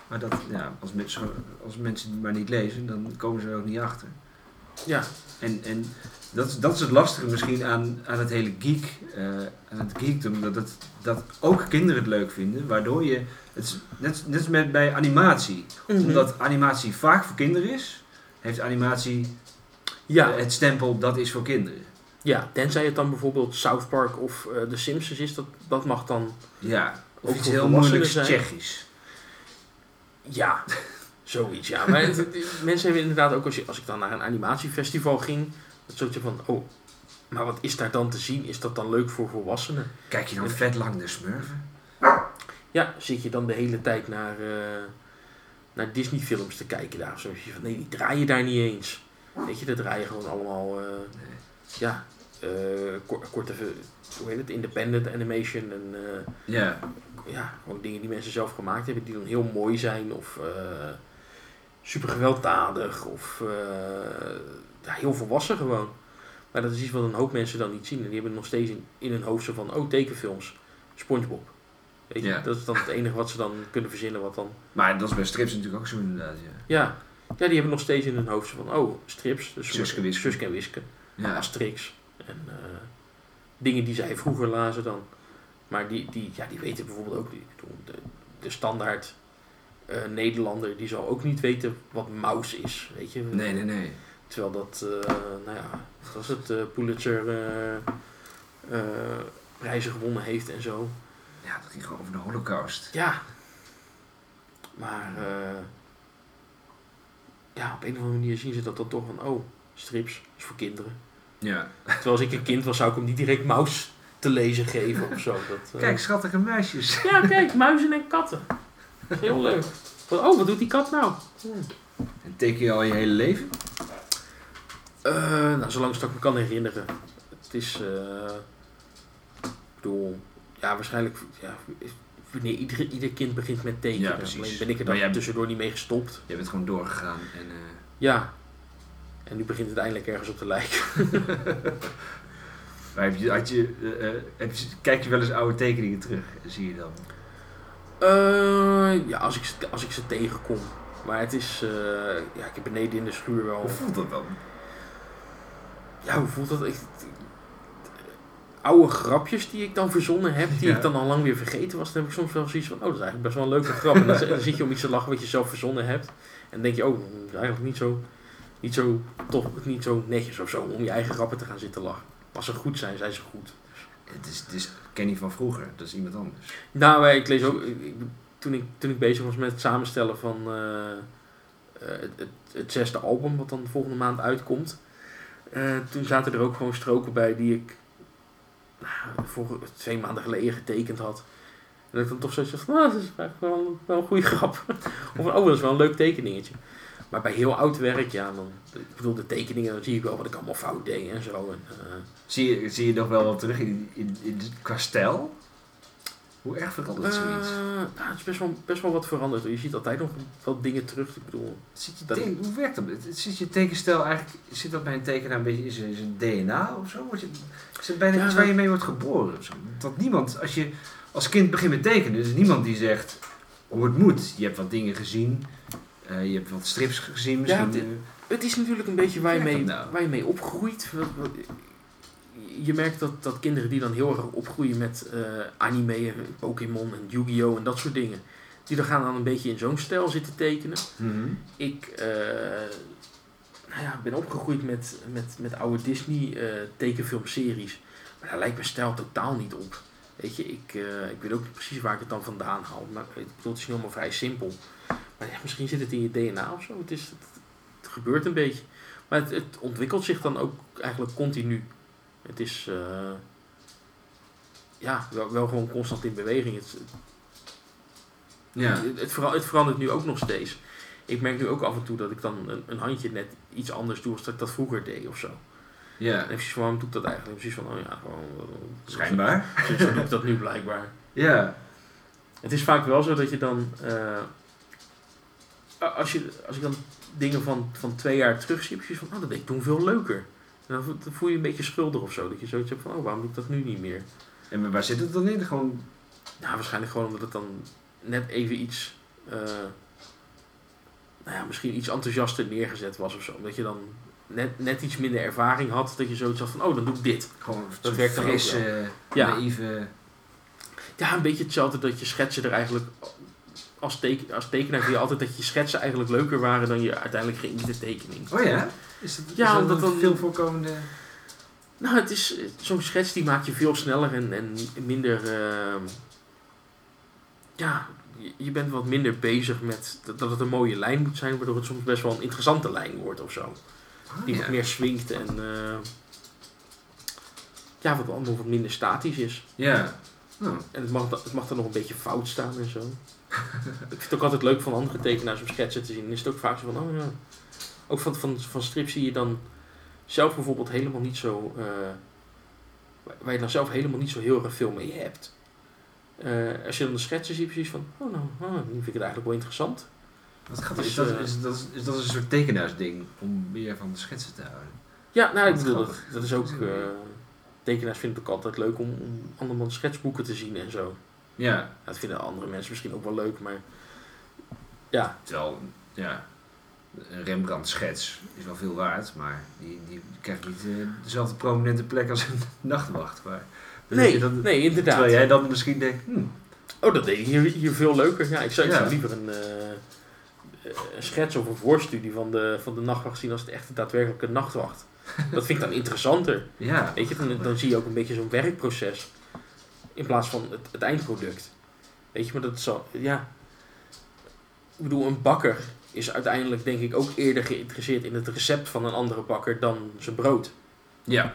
Maar dat, ja, als, mensen, als mensen het maar niet lezen, dan komen ze er ook niet achter. Ja, En, en dat, is- dat is het lastige misschien aan, aan het hele geek, eh, aan het geekdom, dat, het, dat ook kinderen het leuk vinden, waardoor je, het is net, net als met bij animatie, Mhm. omdat animatie vaak voor kinderen is, heeft animatie ja. eh, het stempel dat is voor kinderen. Ja, tenzij het dan bijvoorbeeld South Park of eh The Simpsons is, dat, dat mag dan... Ja, of iets heel moeilijks. Tsjechisch. Ja, zoiets, ja. Maar het- het- mensen hebben inderdaad ook, als, je, als ik dan naar een animatiefestival ging, dat soortje van, oh, maar wat is daar dan te zien? Is dat dan leuk voor volwassenen? Kijk je dan vet lang de smurfen? Ja, zit je dan de hele tijd naar, eh, naar Disney films te kijken daar? Zo je van, nee, die draaien daar niet eens. Weet je, dat draaien gewoon allemaal, eh, ja, eh, ko- korte, hoe heet het, independent animation en... Ja. ja, gewoon dingen die mensen zelf gemaakt hebben, die dan heel mooi zijn of super gewelddadig of eh, ja, heel volwassen gewoon. Maar dat is iets wat een hoop mensen dan niet zien. En die hebben nog steeds in, in hun hoofd zo van, oh tekenfilms, Spongebob. Weet je, Ja. dat is dan het enige wat ze dan kunnen verzinnen wat dan... Maar dat is bij strips natuurlijk ook zo inderdaad, ja. Ja, ja die hebben nog steeds in hun hoofd zo van, oh strips, dus Suske Wiske. Suske en Wiske, Ja. Asterix en eh, dingen die zij vroeger lazen dan. Maar die, die, ja, die weten bijvoorbeeld ook, de, de standaard eh, Nederlander, die zal ook niet weten wat mouse is, weet je. Nee, nee, nee. Terwijl dat, eh, nou ja, wat was het, eh, Pulitzer prijzen gewonnen heeft en zo. Ja, dat ging gewoon over de holocaust. Ja. Maar, ja, op een of andere manier zien ze dat dan toch van, oh, strips is voor kinderen. Ja. Terwijl als ik een kind was, zou ik hem niet direct mouse te lezen geven of zo. Dat, Kijk, schattige meisjes. Ja, kijk, muizen en katten. Heel leuk. Wat- Oh, wat doet die kat nou? En teken je al je hele leven? Eh, nou, zolang ik me kan herinneren. Het is, eh, ik bedoel, ja, waarschijnlijk, ja, wanneer ieder, ieder kind begint met tekenen. Ja, precies. Alleen ben ik er Maar dan jij- tussendoor niet mee gestopt. Je bent gewoon doorgegaan en... eh, Ja. En nu begint het eindelijk ergens op te lijken. Maar heb je, had je, eh, eh, heb je, kijk je wel eens oude tekeningen terug? Zie je dan? Eh, ja, als ik, ze- als ik ze tegenkom. Maar het is, eh, ja, ik heb beneden in de schuur wel... Hoe voelt dat dan? Ja, hoe voelt dat? Ik, oude grapjes die ik dan verzonnen heb, die Ja. ik dan al lang weer vergeten was, dan heb ik soms wel zoiets van, oh, dat is eigenlijk best wel een leuke grap. En dan, dan zit je om iets te lachen wat je zelf verzonnen hebt. En dan denk je, oh, dat is eigenlijk niet zo, niet zo, toch niet zo netjes of zo, om je eigen grappen te gaan zitten lachen. Als ze goed zijn, zijn ze goed. Het is, het is Kenny van vroeger, dat is iemand anders. Nou, ik lees ook, toen, ik, toen ik bezig was met het samenstellen van eh, eh, het, het, het zesde album, wat dan de volgende maand uitkomt, eh, toen zaten er ook gewoon stroken bij die ik nou, twee maanden geleden getekend had. En dat ik dan toch zoiets van, ah, dat is eigenlijk wel, wel een goede grap. of oh, dat is wel een leuk tekeningetje. Maar bij heel oud werk, ja, dan, ik bedoel, de tekeningen, dan zie ik wel wat ik allemaal fout deed en zo. En, eh, Zie je, zie je nog wel wat terug in, in, in, qua stijl? Hoe erg verandert zoiets? Eh, nou, het is best wel, best wel wat veranderd. Je ziet altijd nog wat dingen terug. Ik bedoel, Zit je dat- hoe werkt dat? Het- Zit je tekenstijl eigenlijk, zit dat bij een tekenaar een beetje in zijn, DNA of zo? Word je, is het bijna Ja, iets waar je mee wordt geboren? Of zo? Want niemand, als je als kind begint met tekenen, is er niemand die zegt hoe het moet. Je hebt wat dingen gezien, eh, je hebt wat strips gezien misschien. dit- het is natuurlijk een beetje waar je mee, nou? waar je mee opgroeit. Wat- wat- je merkt dat, dat kinderen die dan heel erg opgroeien met eh, anime, en Pokémon en Yu-Gi-Oh! en dat soort dingen. Die dan gaan dan een beetje in zo'n stijl zitten tekenen. Mhm. Ik eh, nou ja, ben opgegroeid met, met, met oude Disney tekenfilmseries. Maar daar lijkt mijn stijl totaal niet op. Weet je, ik, ik weet ook niet precies waar ik het dan vandaan haal. Maar ik bedoel, het is helemaal vrij simpel. Ja, misschien zit het in je DNA of zo. Het, is, het, het gebeurt een beetje. Maar het, het ontwikkelt zich dan ook eigenlijk continu. Het is eh, ja, wel, wel gewoon constant in beweging. Het, Ja. het, het, vera- het verandert nu ook nog steeds. Ik merk nu ook af en toe dat ik dan een, een handje net iets anders doe als dat ik dat vroeger deed of zo. ja, En van, waarom doe ik dat eigenlijk? Precies van, oh ja, gewoon... eh, schijnbaar. Zo, zo doe ik dat nu blijkbaar. Ja, Het is vaak wel zo dat je dan... eh, als, je, als ik dan dingen van, van twee jaar terug zie, heb je van, oh, dat deed ik toen veel leuker. En dan, vo- dan voel je je een beetje schuldig of zo. Dat je zoiets hebt van, oh, waarom doe ik dat nu niet meer? en waar zit het dan in? Gewoon, Nou, waarschijnlijk gewoon omdat het dan net even iets... eh, nou ja, misschien iets enthousiaster neergezet was of zo. Omdat je dan net, net iets minder ervaring had. Dat je zoiets had van, oh, dan doe ik dit. gewoon Dat werkt dan ook frisse, Ja. naïeve... Ja, een beetje hetzelfde dat je schetsen er eigenlijk... Als, teken, als tekenaar vind je altijd dat je schetsen eigenlijk leuker waren dan je uiteindelijk geïnderde tekening. Oh ja? Is dat, Ja, is dat omdat dan- veel voorkomende... Nou, het is zo'n schets die maak je veel sneller en, en minder. ehm, ja, je- bent wat minder bezig met dat, het een mooie lijn moet zijn, waardoor het soms best wel een interessante lijn wordt of zo. Die wat Ja. meer swingt en. eh, ja, wat allemaal wat minder statisch is. Ja. En het mag, het mag dan nog een beetje fout staan en zo. Ik vind het ook altijd leuk van andere tekenaars om schetsen te zien. Is het ook vaak zo van, oh ja. Ook van, van, van strips zie je dan zelf bijvoorbeeld helemaal niet zo... eh, waar- je dan zelf helemaal niet zo heel erg veel mee hebt. Eh, als je dan de schetsen ziet, precies van, oh nou, ah, nu vind ik het eigenlijk wel interessant. wat gaat Dus, is, dat, eh, is, dat, is dat een soort tekenaarsding om meer van de schetsen te houden? Ja, nou, ik bedoel, dat, dat is ook... Dat tekenaars vinden het ook altijd leuk om, om andermans schetsboeken te zien en zo. Ja. Dat vinden andere mensen misschien ook wel leuk, maar... Ja, Terwijl, ja, een Rembrandt schets is wel veel waard, maar die, die krijgt niet eh, dezelfde prominente plek als een nachtwacht. Maar, nee, dat, nee, inderdaad. terwijl jij dan misschien denkt, hm, Oh, dat deed ik hier, hier veel leuker. Ja, ik zou, ik Ja. zou liever een, eh, een schets of een voorstudie van de, van de nachtwacht zien als het echt een daadwerkelijke nachtwacht. Dat vind ik dan interessanter. ja, Weet je, dan, dan zie je ook een beetje zo'n werkproces in plaats van het, het eindproduct. Weet je, maar dat zo, ja. Ik bedoel, een bakker is uiteindelijk denk ik ook eerder geïnteresseerd in het recept van een andere bakker dan zijn brood. ja,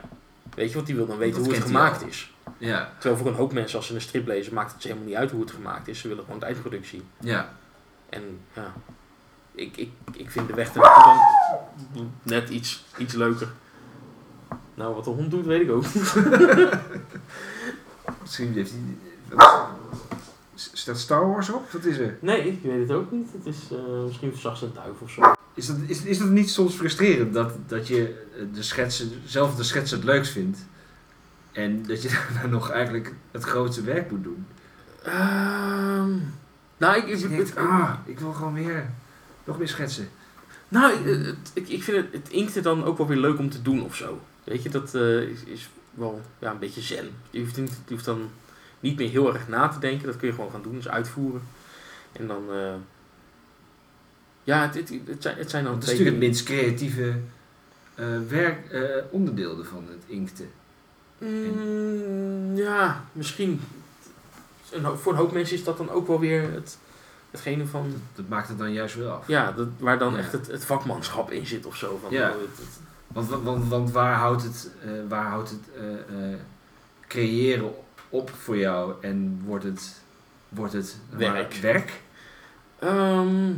Weet je, want die wil dan weten Dat hoe het gemaakt is. ja, Terwijl voor een hoop mensen, als ze een strip lezen, maakt het ze helemaal niet uit hoe het gemaakt is. Ze willen gewoon het eindproduct zien. ja. En ja, ik, ik, ik vind de weg ernaartoe dan net iets, iets leuker. Nou, wat de hond doet, weet ik ook. Misschien heeft hij... Staat Star Wars op? Wat is er? Nee, ik weet het ook niet. Het is eh, misschien zacht een duif of zo. Is dat, is, is dat niet soms frustrerend dat, dat je eh, de schetsen, zelf de schetsen het leukst vindt en dat je daarna nog eigenlijk het grootste werk moet doen? Ehm, nou, ik, Dus denkt, ah, ik wil gewoon meer, nog meer schetsen. nou ik, ik vind het, het inkten dan ook wel weer leuk om te doen of zo. Weet je, dat eh, is, is wel ja, een beetje zen. Je hoeft, niet, je hoeft dan niet meer heel erg na te denken. Dat kun je gewoon gaan doen, dus uitvoeren. En dan... eh, ja, het, het, het, zijn, het zijn dan het is natuurlijk het minst creatieve eh, werk, eh, onderdeel van het inkten. Mm, ja, misschien. Voor een hoop mensen is dat dan ook wel weer het, hetgene van... Dat maakt het dan juist wel af. Ja, dat, waar dan Ja. echt het, het vakmanschap in zit of zo. Van, Ja. oh, het- Want, want, want, waar houdt het, eh, waar houdt het eh, eh, creëren op voor jou en wordt het, wordt het Werk. werk? Ehm,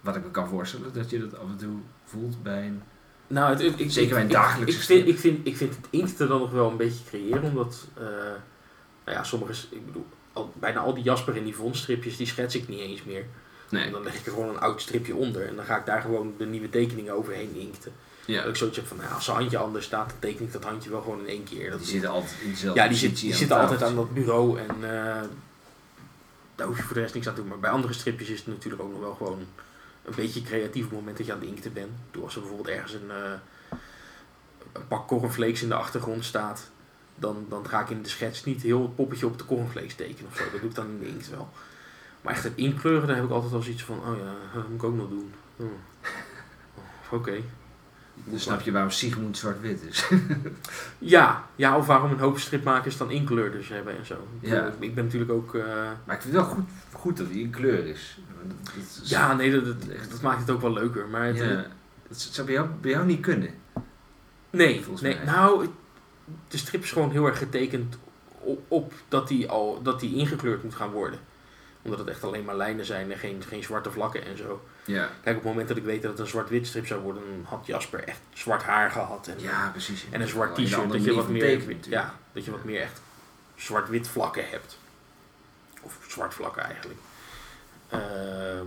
Wat ik me kan voorstellen, dat je dat af en toe voelt bij een... nou, het, ik, Zeker bij een dagelijkse ik, vind, ik, vind, ik vind het inkten dan nog wel een beetje creëren, omdat... eh, nou ja, sommige... Ik bedoel, al, bijna al die Jasper en die Von stripjes, die schets ik niet eens meer. En dan leg ik er gewoon een oud stripje onder en dan ga ik daar gewoon de nieuwe tekeningen overheen inkten. Ja, Dat ik zoiets heb van, nou, als zijn handje anders staat, dan teken ik dat handje wel gewoon in één keer. Dat die zitten altijd in dezelfde Ja, die, zit, die zitten de altijd aan dat bureau en eh, daar hoef je voor de rest niks aan te doen. Maar bij andere stripjes is het natuurlijk ook nog wel gewoon een beetje creatief op het moment dat je aan het inkten bent. Doe als er bijvoorbeeld ergens een, eh, een pak cornflakes in de achtergrond staat, dan, dan ga ik in de schets niet heel het poppetje op de cornflakes tekenen of zo. Dat doe ik dan in de inkt wel. Maar echt het inkleuren, daar heb ik altijd al zoiets van, oh ja, dat moet ik ook nog doen. Hm. Oh, Oké. Dan snap je waarom Sigmund zwart-wit is. Ja, ja, of waarom een hoop stripmakers dan inkleurders hebben en zo. Ik Ja. Ik ben natuurlijk ook... eh, maar ik vind het wel goed, goed dat hij in kleur is. Dat, dat is- Ja, nee, dat, dat, maakt het ook wel leuker. Maar het, ja, dat zou bij jou, bij jou niet kunnen. nee, volgens nee mij. nou, de strip is gewoon heel erg getekend op, op dat die al dat die ingekleurd moet gaan worden. Omdat het echt alleen maar lijnen zijn en geen, geen zwarte vlakken en zo. Ja, Kijk, op het moment dat ik weet dat het een zwart-wit strip zou worden, dan had Jasper echt zwart haar gehad. En, ja precies. en een zwart t-shirt, dat je wat meer, tekenen ja, dat je wat meer echt zwart-wit vlakken hebt. Of zwart vlakken eigenlijk. Ehm,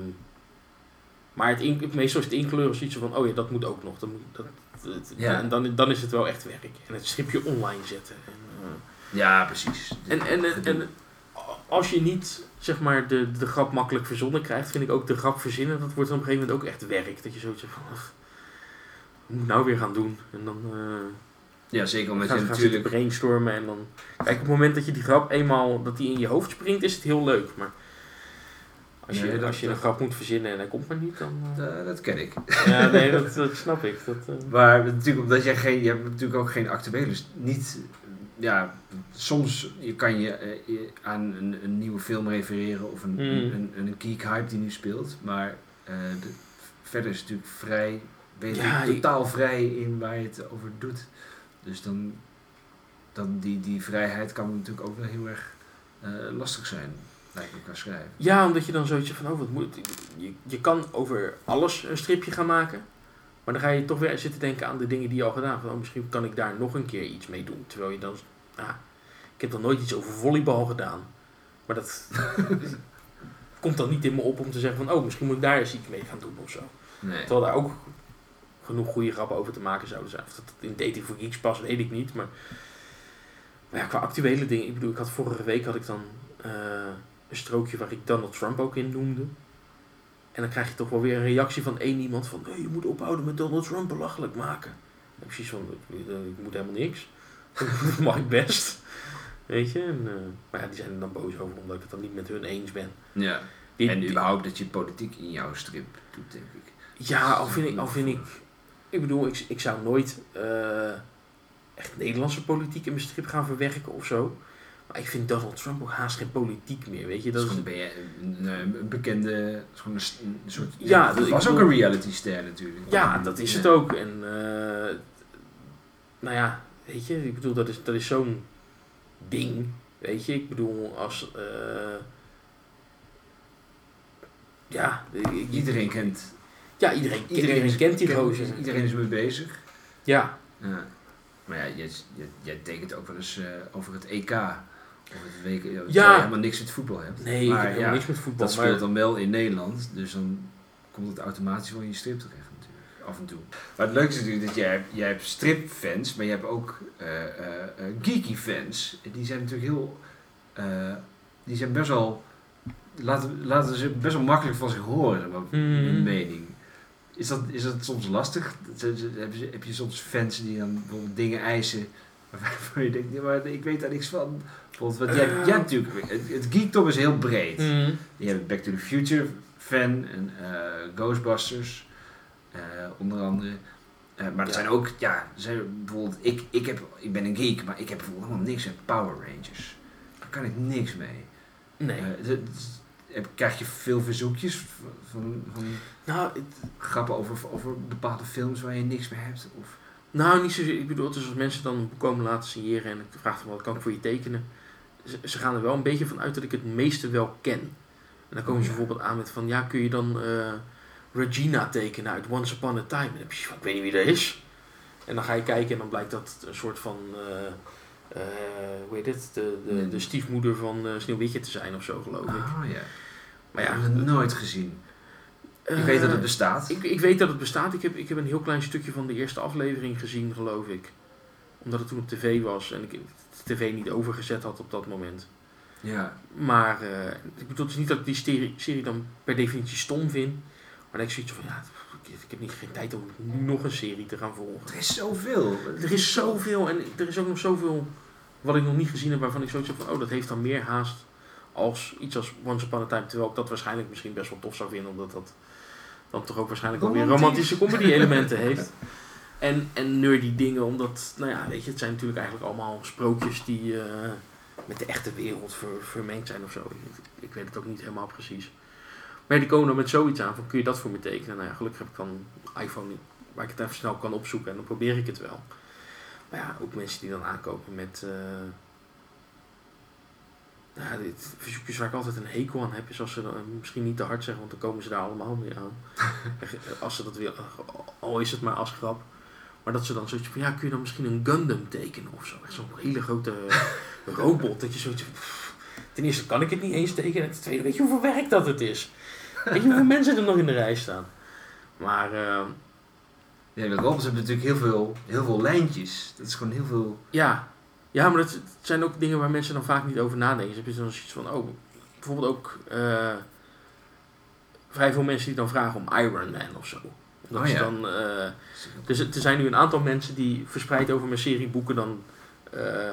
maar het in, meestal is het inkleuren zoiets van, oh ja, dat moet ook nog. Dat dat, dat- Ja. En dan, dan is het wel echt werk. En het stripje online zetten. En, eh, Ja, precies. en, en, en, en als je niet zeg maar, de, de grap makkelijk verzonnen krijgt, vind ik ook de grap verzinnen, dat wordt dan op een gegeven moment ook echt werk. Dat je zoiets van, ach, wat moet ik nou weer gaan doen? En dan eh ja, zeker omdat je gaan zitten natuurlijk... brainstormen en dan... Kijk, op het moment dat je die grap eenmaal, dat die in je hoofd springt, is het heel leuk. Maar Als je, Nee, als je een grap moet verzinnen en hij komt maar niet, dan... eh, Eh, dat ken ik. ja, nee, dat, dat snap ik. Dat, Maar natuurlijk, omdat jij geen, je hebt natuurlijk ook geen actuele, dus niet, ja, soms je kan je eh, je aan een, een nieuwe film refereren of een, Mm. een, een, een geek hype die nu speelt, maar eh, de, verder is het natuurlijk vrij, ben je Ja, totaal vrij in waar je het over doet. Dus dan, dan die, die vrijheid kan natuurlijk ook wel heel erg eh, lastig zijn, lijkt me qua schrijven. Ja, omdat je dan zoiets van, oh wat moet... Je, je kan over alles een stripje gaan maken. Maar dan ga je toch weer zitten denken aan de dingen die je al gedaan hebt. Oh, misschien kan ik daar nog een keer iets mee doen. Terwijl je dan... Ah, ik heb dan nooit iets over volleybal gedaan. Maar dat komt dan niet in me op om te zeggen van... Oh, misschien moet ik daar eens iets mee gaan doen of zo. Nee. Terwijl daar ook genoeg goede grappen over te maken zouden zijn. Of dat het in Dating for Geeks past, weet ik niet. Maar, maar ja, qua actuele dingen. Ik bedoel, ik had vorige week had ik dan eh, een strookje waar ik Donald Trump ook in noemde. En dan krijg je toch wel weer een reactie van één iemand van... Nee, je moet ophouden met Donald Trump belachelijk maken. En precies van, ik moet helemaal niks. mag ik best. Weet je? En, eh, maar ja, die zijn er dan boos over omdat ik het dan niet met hun eens ben. Ja. Die- en überhaupt dat je politiek in jouw strip doet, denk ik. Ja, al vind ik, al vind ik, ik bedoel, ik, ik zou nooit eh, echt Nederlandse politiek in mijn strip gaan verwerken of zo. Maar ik vind Donald Trump ook haast geen politiek meer, weet je. Dat Dat is gewoon een, een, een bekende, gewoon een, soort. Ja, dat was ook bedoel- een reality ster natuurlijk. ja, dat is het ook. En eh, nou ja, weet je, ik bedoel, dat is, dat is zo'n ding, weet je. Ik bedoel, als... eh, ja, ik- Iedereen kent. ja, iedereen, iedereen, is- kent die gozer. Iedereen is mee bezig. Ja, Ja. Maar ja, jij, jij, jij tekent ook wel eens eh, over het EK. Of het WK. Ja. Helemaal niks met voetbal hebt. nee, ik maar heb helemaal ja, niks met voetbal. dat maar- speelt dan wel in Nederland. Dus dan komt het automatisch wel in je strip terecht. Af en toe. Maar het leuke is natuurlijk dat jij, jij hebt stripfans, maar je hebt ook eh, eh, eh, geeky fans. Die zijn natuurlijk heel... die zijn best wel... Laten, laten ze best wel makkelijk van zich horen, maar, hun Mhm. mening. Is dat, is dat soms lastig? Heb je, heb je soms fans die dan bijvoorbeeld dingen eisen waarvan je denkt, nee, maar ik weet daar niks van. Bijvoorbeeld, want jij, jij hebt natuurlijk, het, het geekdom is heel breed. Mhm. Je hebt Back to the Future fan en Ghostbusters, onder andere. Eh, maar er zijn ook, ja, er zijn bijvoorbeeld, ik, ik, heb, ik ben een geek, maar ik heb bijvoorbeeld helemaal niks met Power Rangers. Daar kan ik niks mee. Nee. Eh, krijg je veel verzoekjes van, van, nou, grappen over, over bepaalde films waar je niks mee hebt? Of, nou, niet zozeer. Ik bedoel, is als mensen dan een boek komen laten signeren en ik vraag wat kan ik voor je tekenen. Ze, ze gaan er wel een beetje van uit dat ik het meeste wel ken. En dan komen ze Ja. bijvoorbeeld aan met van, ja, kun je dan eh, Regina tekenen uit Once Upon a Time? En dan heb je ik weet niet wie dat is. En dan ga je kijken en dan blijkt dat een soort van, eh, eh, hoe heet het, de, de, de stiefmoeder van eh, Sneeuwwitje te zijn of zo, geloof ik. oh ja. Maar ja, ik heb het nooit gezien. Ik weet dat het bestaat. Ik, ik weet dat het bestaat. Ik heb, ik heb een heel klein stukje van de eerste aflevering gezien, geloof ik. Omdat het toen op tv was en ik de tv niet overgezet had op dat moment. ja. Maar ik bedoel, is niet dat ik die serie, serie dan per definitie stom vind. Maar ik zoiets van, ja, ik, heb niet geen tijd om nog een serie te gaan volgen. Er is zoveel. Er is zoveel en er is ook nog zoveel wat ik nog niet gezien heb waarvan ik zoiets heb van, oh, dat heeft dan meer haast als iets als Once Upon a Time. Terwijl ik dat waarschijnlijk misschien best wel tof zou vinden, omdat dat dan toch ook waarschijnlijk wel weer Romantisch. romantische comedy elementen heeft. En, en nerdy dingen, omdat, nou ja, weet je, het zijn natuurlijk eigenlijk allemaal sprookjes die eh, met de echte wereld ver, vermengd zijn of zo. Ik, ik weet het ook niet helemaal precies. Maar die komen dan met zoiets aan van, kun je dat voor me tekenen? Nou ja, gelukkig heb ik dan een iPhone waar ik het even snel kan opzoeken en dan probeer ik het wel. Maar ja, ook mensen die dan aankopen met... eh nou, dit, verzoekjes waar ik altijd een hekel aan heb, is als ze dan, misschien niet te hard zeggen, want dan komen ze daar allemaal mee aan. als ze dat weer, al is het maar als grap. Maar dat ze dan zoiets van, ja, kun je dan misschien een Gundam tekenen of zo? Echt zo'n hele grote robot, dat je zoiets ten eerste kan ik het niet eens tekenen, en ten tweede, weet je hoeveel werk dat het is? Weet je hoeveel mensen er nog in de rij staan? Maar, eh, Ja, de robots hebben natuurlijk heel veel, heel veel lijntjes. Dat is gewoon heel veel... Ja, ja maar dat zijn ook dingen waar mensen dan vaak niet over nadenken. Dus heb je dan zoiets van, oh, bijvoorbeeld ook eh, vrij veel mensen die dan vragen om Iron Man of zo. Omdat Oh ja. dan, eh, dus er zijn nu een aantal mensen die verspreid over mijn serie boeken dan eh,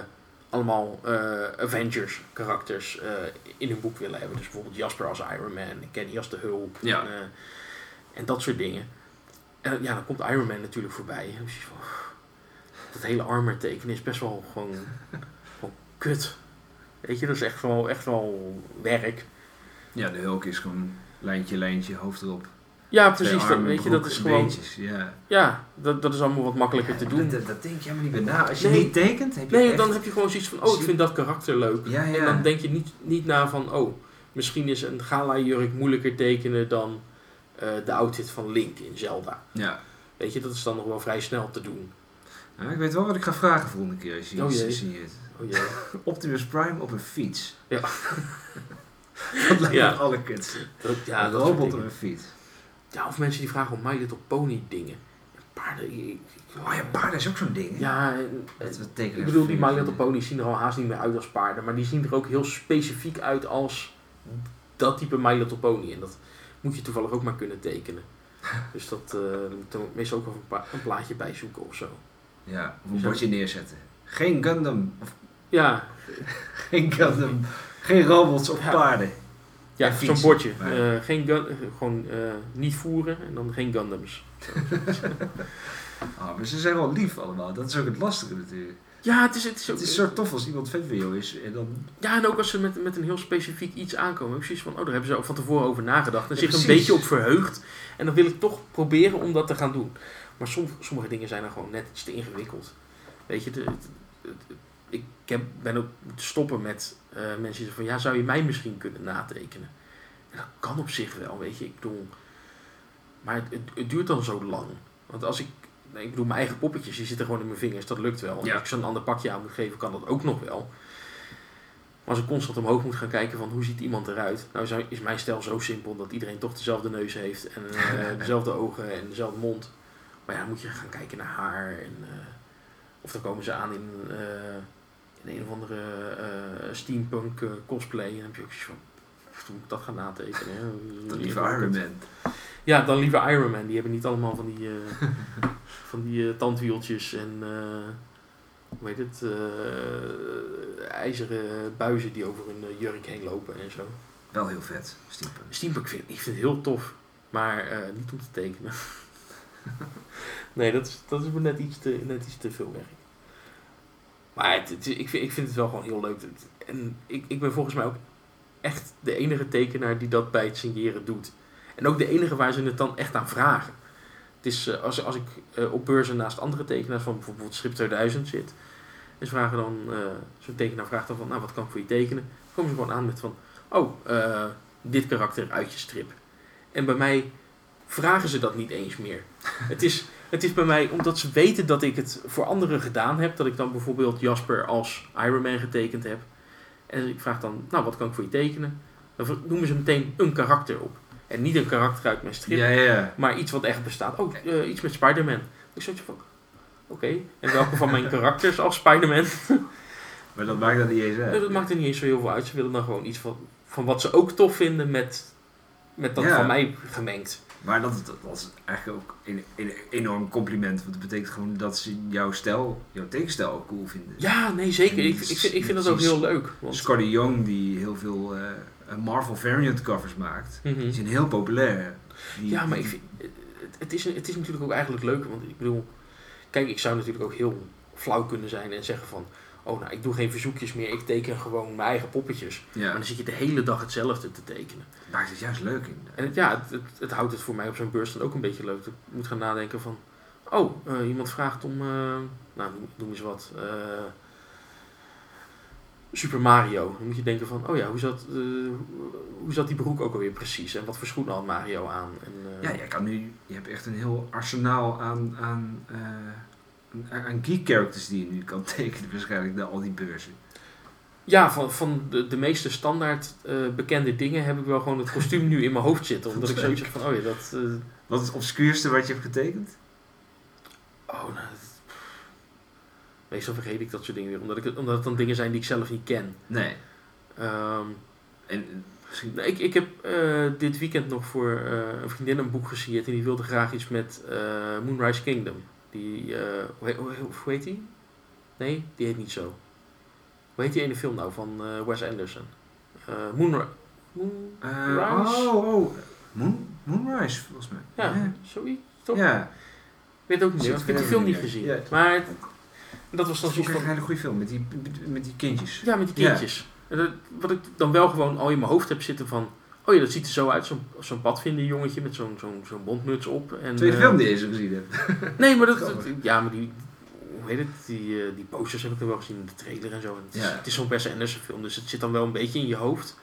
allemaal eh, Avengers karakters eh, in hun boek willen hebben. Dus bijvoorbeeld Jasper als Iron Man, en Kenny als de Hulk Ja. en, eh, en dat soort dingen. En ja, dan komt Iron Man natuurlijk voorbij. Van, dat hele armor tekenen is best wel gewoon, gewoon kut. Weet je, dat is echt wel, echt wel werk. Ja, de Hulk is gewoon lijntje, lijntje, hoofd erop. Ja, precies. Dat, weet je, dat is gewoon. beentjes, ja. Ja, dat, dat is allemaal wat makkelijker te doen. Dat, dat denk je helemaal niet bij na. Als je Nee. niet tekent, heb je Nee, echt... dan heb je gewoon zoiets van, oh, ik vind dat karakter leuk. Ja, ja. En dan denk je niet, niet na van, oh, misschien is een gala-jurk moeilijker tekenen dan eh, de outfit van Link in Zelda. Ja. Weet je, dat is dan nog wel vrij snel te doen. Ik weet wel wat ik ga vragen volgende keer als je Oh iets signeert. Oh jee. Optimus Prime op een fiets. Ja. dat lijkt me alle. Dat, ja, dat robot op een fiets. Ja, of mensen die vragen om My Little Pony dingen. Paarden, ik, ik- Oh ja, paarden is ook zo'n ding. hè? Ja, Dat we tekenen ik bedoel, die My Little. Ponies zien er al haast niet meer uit als paarden. Maar die zien er ook heel specifiek uit als dat type My Little Pony. En dat moet je toevallig ook maar kunnen tekenen. Dus dat eh moet er meestal ook wel een, een plaatje bij zoeken of zo. Ja, of een Zo. bordje neerzetten. Geen Gundam. Of Ja, geen Gundam. geen robots of Ja. paarden. Ja zo'n bordje. Ja. Eh, geen gun, eh, gewoon eh, niet voeren en dan geen Gundams. Ah, maar ze zijn wel lief allemaal. Dat is ook het lastige natuurlijk. Ja, het is, het is ook... Het is zo tof als iemand vet van jou is. En dan... Ja, en ook als ze met, met een heel specifiek iets aankomen. Precies van, oh, daar hebben ze ook van tevoren over nagedacht. En Ja, zich een beetje op verheugd. En dan wil ik toch proberen om dat te gaan doen. Maar som, sommige dingen zijn dan gewoon net iets te ingewikkeld. Weet je, de, ik heb, ben ook moeten stoppen met eh, mensen die zeggen van, ja, zou je mij misschien kunnen natekenen? En dat kan op zich wel, weet je. Ik bedoel, maar het, het, het duurt dan zo lang. Want als ik, nee, ik bedoel, mijn eigen poppetjes, die zitten gewoon in mijn vingers, dat lukt wel. En Ja. als ik ze een ander pakje aan moet geven, kan dat ook nog wel. Maar als ik constant omhoog moet gaan kijken van hoe ziet iemand eruit, nou is- is mijn stijl zo simpel dat iedereen toch dezelfde neus heeft en eh, dezelfde ogen en dezelfde mond. Maar ja, dan moet je gaan kijken naar haar en eh, of dan komen ze aan in, in een of andere eh, steampunk eh, cosplay en dan heb je ook zoiets van, "Pff, moet ik dat gaan natekenen? hè? Dat lieve Iron Man. Ja, dan liever Iron Man. Die hebben niet allemaal van die, eh, van die eh, tandwieltjes en eh, hoe heet het, eh, ijzeren buizen die over hun eh, jurk heen lopen en zo. Wel heel vet. Steampunk. Steampunk vind ik vind het heel tof, maar eh, niet om te tekenen. nee, dat is, dat is me net iets te, net iets te veel werk. Maar het, ik, vind, ik vind het wel gewoon heel leuk. En ik, ik ben volgens mij ook echt de enige tekenaar die dat bij het signeren doet. En ook de enige waar ze het dan echt aan vragen. Het is eh, als, als ik eh, op beurzen naast andere tekenaars van bijvoorbeeld Schip 2000 zit. En ze vragen dan, eh, zo'n tekenaar vraagt dan van, nou wat kan ik voor je tekenen? Komen ze gewoon aan met van, oh, dit karakter uit je strip. En bij mij vragen ze dat niet eens meer. het, is, het is bij mij, omdat ze weten dat ik het voor anderen gedaan heb, dat ik dan bijvoorbeeld Jasper als Iron Man getekend heb. En ik vraag dan, nou wat kan ik voor je tekenen? Dan noemen ze meteen een karakter op. En niet een karakter uit mijn strip, Ja, ja, ja. maar iets wat echt bestaat. Oh, eh, iets met Spider-Man. Ik zoiets van, oké. En welke van mijn karakters als Spider-Man? Maar dat maakt dat niet eens uit. Nee, dat maakt er niet eens zo heel veel uit. Ze willen dan gewoon iets van, van wat ze ook tof vinden met, met dat Ja. van mij gemengd. Maar dat, dat, is eigenlijk ook een, een enorm compliment. Want dat betekent gewoon dat ze jouw stijl, jouw tekenstijl ook cool vinden. Ja, nee, zeker. Ik, ik, vind, ik vind dat ook heel leuk. Want, Scotty Young, die heel veel eh, Marvel variant covers maakt, Mhm. die zijn heel populair. Die, Ja, maar ik vind, het, is, het is natuurlijk ook eigenlijk leuk. Want ik bedoel, kijk, ik zou natuurlijk ook heel flauw kunnen zijn en zeggen van... Oh, nou, ik doe geen verzoekjes meer. Ik teken gewoon mijn eigen poppetjes. Maar ja, dan zit je de hele dag hetzelfde te tekenen. maakt het juist leuk in. En het, ja, het, het, het houdt het voor mij op zo'n beurs dan ook een beetje leuk. Ik moet gaan nadenken van... Oh, eh, iemand vraagt om... eh, nou, noem, eens wat. eh, Super Mario. Dan moet je denken van... Oh ja, hoe zat, hoe zat die broek ook alweer precies? En wat voor schoenen had Mario aan? En, Ja, jij kan nu, je hebt echt een heel arsenaal aan, aan, aan- geek characters die je nu kan tekenen, waarschijnlijk naar al die beurzen. Ja, van, van de, de meeste standaard eh, bekende dingen heb ik wel gewoon het kostuum nu in mijn hoofd zitten. Omdat ik zoiets heb van, oh ja, dat... eh, Wat is het obscuurste wat je hebt getekend? oh, nou... dat- Meestal vergeet ik dat soort dingen weer. Omdat, ik, het- omdat het dan dingen zijn die ik zelf niet ken. Nee. Ehm, En eh, misschien... nou, ik, ik heb dit weekend nog voor een vriendin een boek gesigneerd. En die wilde graag iets met Moonrise Kingdom. Die, eh, hoe, heet, hoe, hoe heet die? Nee, die heet niet zo. Hoe heet die ene film nou van eh, Wes Anderson? Eh Moonri- Moon... Eh, Rise? oh, oh. Moon, Moonrise, volgens mij. Ja, zoiets, toch? Ja. Ik weet ook niet ik heb die film niet gezien. ja. Maar het- dat was dan van... een hele goede film, met die, met die kindjes. Ja, met die kindjes. Dat- wat ik dan wel gewoon al in mijn hoofd heb zitten van... Oh ja, dat ziet er zo uit. Zo'n zo'n padvinder jongetje met zo'n zo'n zo'n bondmuts op. En, Tweede eh, film die je gezien hebt. Nee, maar dat... Ja, maar die... Hoe heet het? Die, eh, die posters heb ik nog wel gezien. De trailer en zo. En het is, Ja. het is zo'n Wes Anderson film. Dus het zit dan wel een beetje in je hoofd.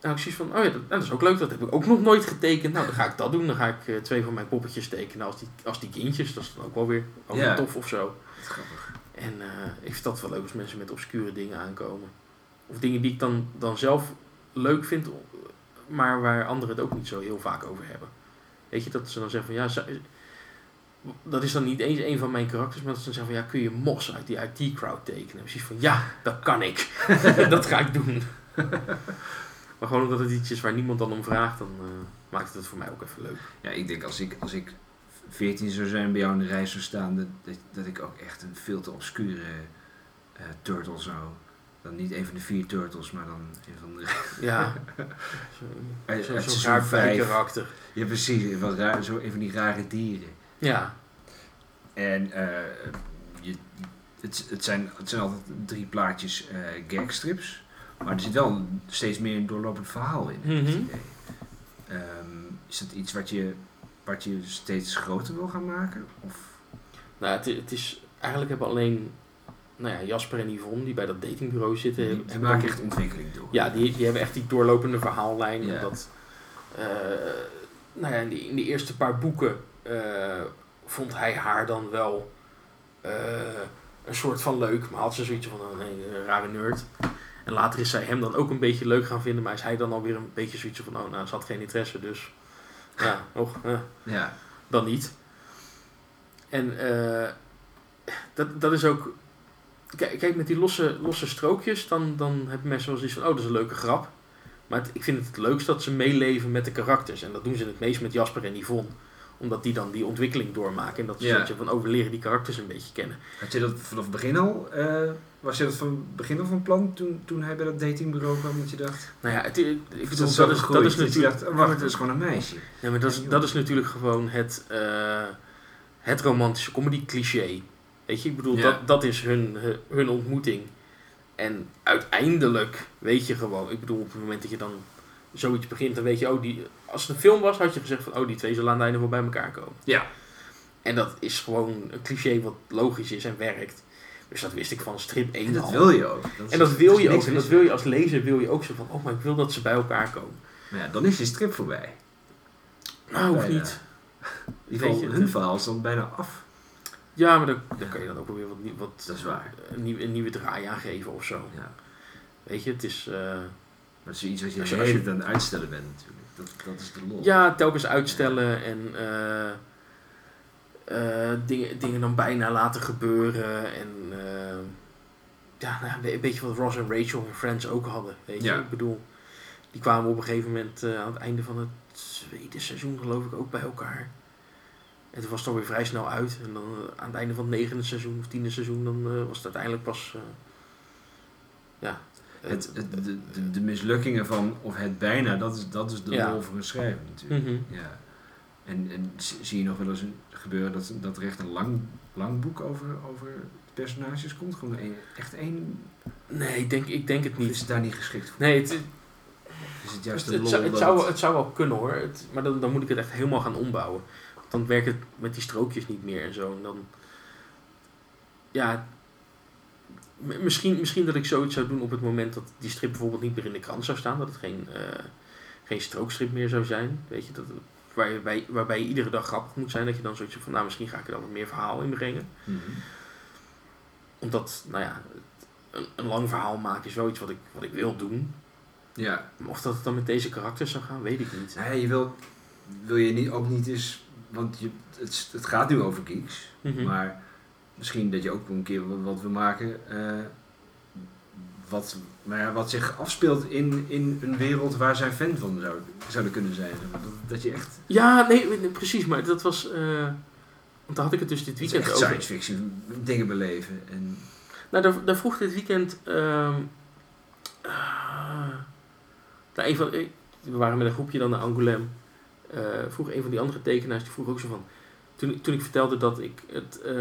Nou, ik zie van... Oh ja, dat, nou, dat is ook leuk. Dat heb ik ook nog nooit getekend. Nou, dan ga ik dat doen. Dan ga ik eh, twee van mijn poppetjes tekenen als die, als die kindjes. Dat is dan ook wel weer, ook Ja. weer tof of zo. Grappig. En ik vind dat wel leuk als mensen met obscure dingen aankomen. Of dingen die ik dan, dan zelf leuk vind, maar waar anderen het ook niet zo heel vaak over hebben. Weet je, dat ze dan zeggen van ja, dat is dan niet eens een van mijn karakters, maar dat ze dan zeggen van ja, kun je Mos uit die IT-crowd tekenen? Precies van ja, dat kan ik. dat ga ik doen. maar gewoon omdat het iets is waar niemand dan om vraagt, dan eh, maakt het voor mij ook even leuk. Ja, ik denk als ik, als ik 14 zou zijn bij jou in de reis zou staan, dat, dat, dat ik ook echt een veel te obscure eh, turtle zou. Dan niet een van de vier turtles, maar dan een van de. Ja, zo'n zo seizoen raar vijf. bijkarakter. Ja, precies. Wel raar, zo een van die rare dieren. Ja, En eh, je, het, het, zijn, het zijn altijd drie plaatjes eh gagstrips. Maar er zit wel steeds meer een doorlopend verhaal in. het Mhm. idee. Ehm, is dat iets wat je, wat je steeds groter wil gaan maken? Of, Nou, het, het is eigenlijk hebben alleen nou ja, Jasper en Yvonne die bij dat datingbureau zitten. die, die maken echt ontwikkeling door. Ja, die, die hebben echt die doorlopende verhaallijn. Ja. Omdat, eh, nou ja, in die eerste paar boeken eh, vond hij haar dan wel eh, een soort van leuk, maar had ze zoiets van oh een rare nerd. En later is zij hem dan ook een beetje leuk gaan vinden, maar is hij dan alweer een beetje zoiets van oh nou, ze had geen interesse, dus ja, eh, Ja. dan niet. En eh, dat, dat is ook. Kijk, kijk met die losse, losse strookjes, dan, dan hebben mensen wel zoiets van: oh, dat is een leuke grap. Maar het- ik vind het het leukst dat ze meeleven met de karakters. En dat doen ze het meest met Jasper en Yvonne. Omdat die dan die ontwikkeling doormaken. En dat ze Ja. van: oh, we leren die karakters een beetje kennen. Had je dat vanaf het begin al, eh, was je dat van het begin al van plan toen, toen hij bij dat datingbureau kwam? Dat je dacht, Nou ja, het, ik bedoel, zo dat, is, dat is je natuurlijk. dacht, oh, wacht, dat is gewoon een meisje. Ja, maar dat is, dat is natuurlijk gewoon het, eh, het romantische comedy cliché. Weet je, ik bedoel, Ja. dat, dat is hun, hun- ontmoeting. En uiteindelijk weet je gewoon, ik bedoel, op het moment dat je dan zoiets begint, dan weet je, oh, die, als het een film was, had je gezegd van, oh, die twee zullen aan het einde wel bij elkaar komen. Ja. En dat is gewoon een cliché wat logisch is en werkt. Dus dat wist ik van strip 1 En dat al. wil je ook. Dat En dat wil er is je ook. En dat wil je als lezer, wil je ook zo van, oh, maar ik wil dat ze bij elkaar komen. Maar ja, dan is je strip voorbij. Nou, hoeft Bijna. niet. In ieder geval, hun verhaal is dan bijna af. Ja, maar dan, kan je dan ook weer wat, wat Dat is waar. een, nieuwe, een nieuwe draai aangeven of zo. Ja. Weet je, het is... eh, Maar het is iets wat je Als je- als je- aan het uitstellen bent natuurlijk. Dat, dat is de lol. ja, telkens uitstellen en eh, eh, dingen, dingen dan bijna laten gebeuren. En eh, ja, nou, een beetje wat Ross en Rachel en Friends ook hadden. Weet je, Ja. ik bedoel, die kwamen op een gegeven moment eh, aan het einde van het tweede seizoen geloof ik ook bij elkaar. En toen was het alweer vrij snel uit. En dan eh, aan het einde van het negende seizoen of tiende seizoen, dan eh, was het uiteindelijk pas... eh, ja, Het, het, de, de, de mislukkingen van, of het bijna, dat is, dat is de Ja. lol voor een schrijver natuurlijk. Mhm. Ja. En, en zie je nog wel eens een- gebeuren dat, dat er echt een lang, lang boek over, over personages komt? Gewoon een, echt één? Nee, ik denk, ik denk het Of niet. is het daar niet geschikt voor? Nee, het, Is het juist het, zou, het, zou, het zou wel kunnen hoor. Het, maar dan, dan moet ik het echt helemaal gaan ombouwen. Dan werkt het met die strookjes niet meer en zo. En dan. Ja. Misschien, misschien dat ik zoiets zou doen op het moment dat die strip bijvoorbeeld niet meer in de krant zou staan. Dat het geen, eh, geen strookstrip meer zou zijn. Weet je, dat, waar je bij, waarbij je iedere dag grappig moet zijn. Dat je dan zoiets van, nou misschien ga ik er dan wat meer verhaal in brengen. Mhm. Omdat, nou ja, een, een lang verhaal maken is wel iets wat ik, wat ik wil doen. Ja, of dat het dan met deze karakters zou gaan, weet ik niet. Nee, je wil, wil je niet, ook niet eens, want je, het, het gaat nu over geeks, Mhm. maar misschien dat je ook een keer wat, wat wil maken eh, wat, nou ja, wat zich afspeelt in, in een wereld waar zij fan van zou, zouden kunnen zijn. Dat, dat je echt, Ja, nee, precies. Maar dat was... eh, want daar had ik het dus dit weekend echt over. science fiction dingen beleven. En, Nou, daar, daar vroeg dit weekend. ehm ah, nou, een van, we waren met een groepje dan naar Angoulême. Eh, vroeg een van die andere tekenaars, die vroeg ook zo van. Toen, ik- toen ik vertelde dat ik het, eh,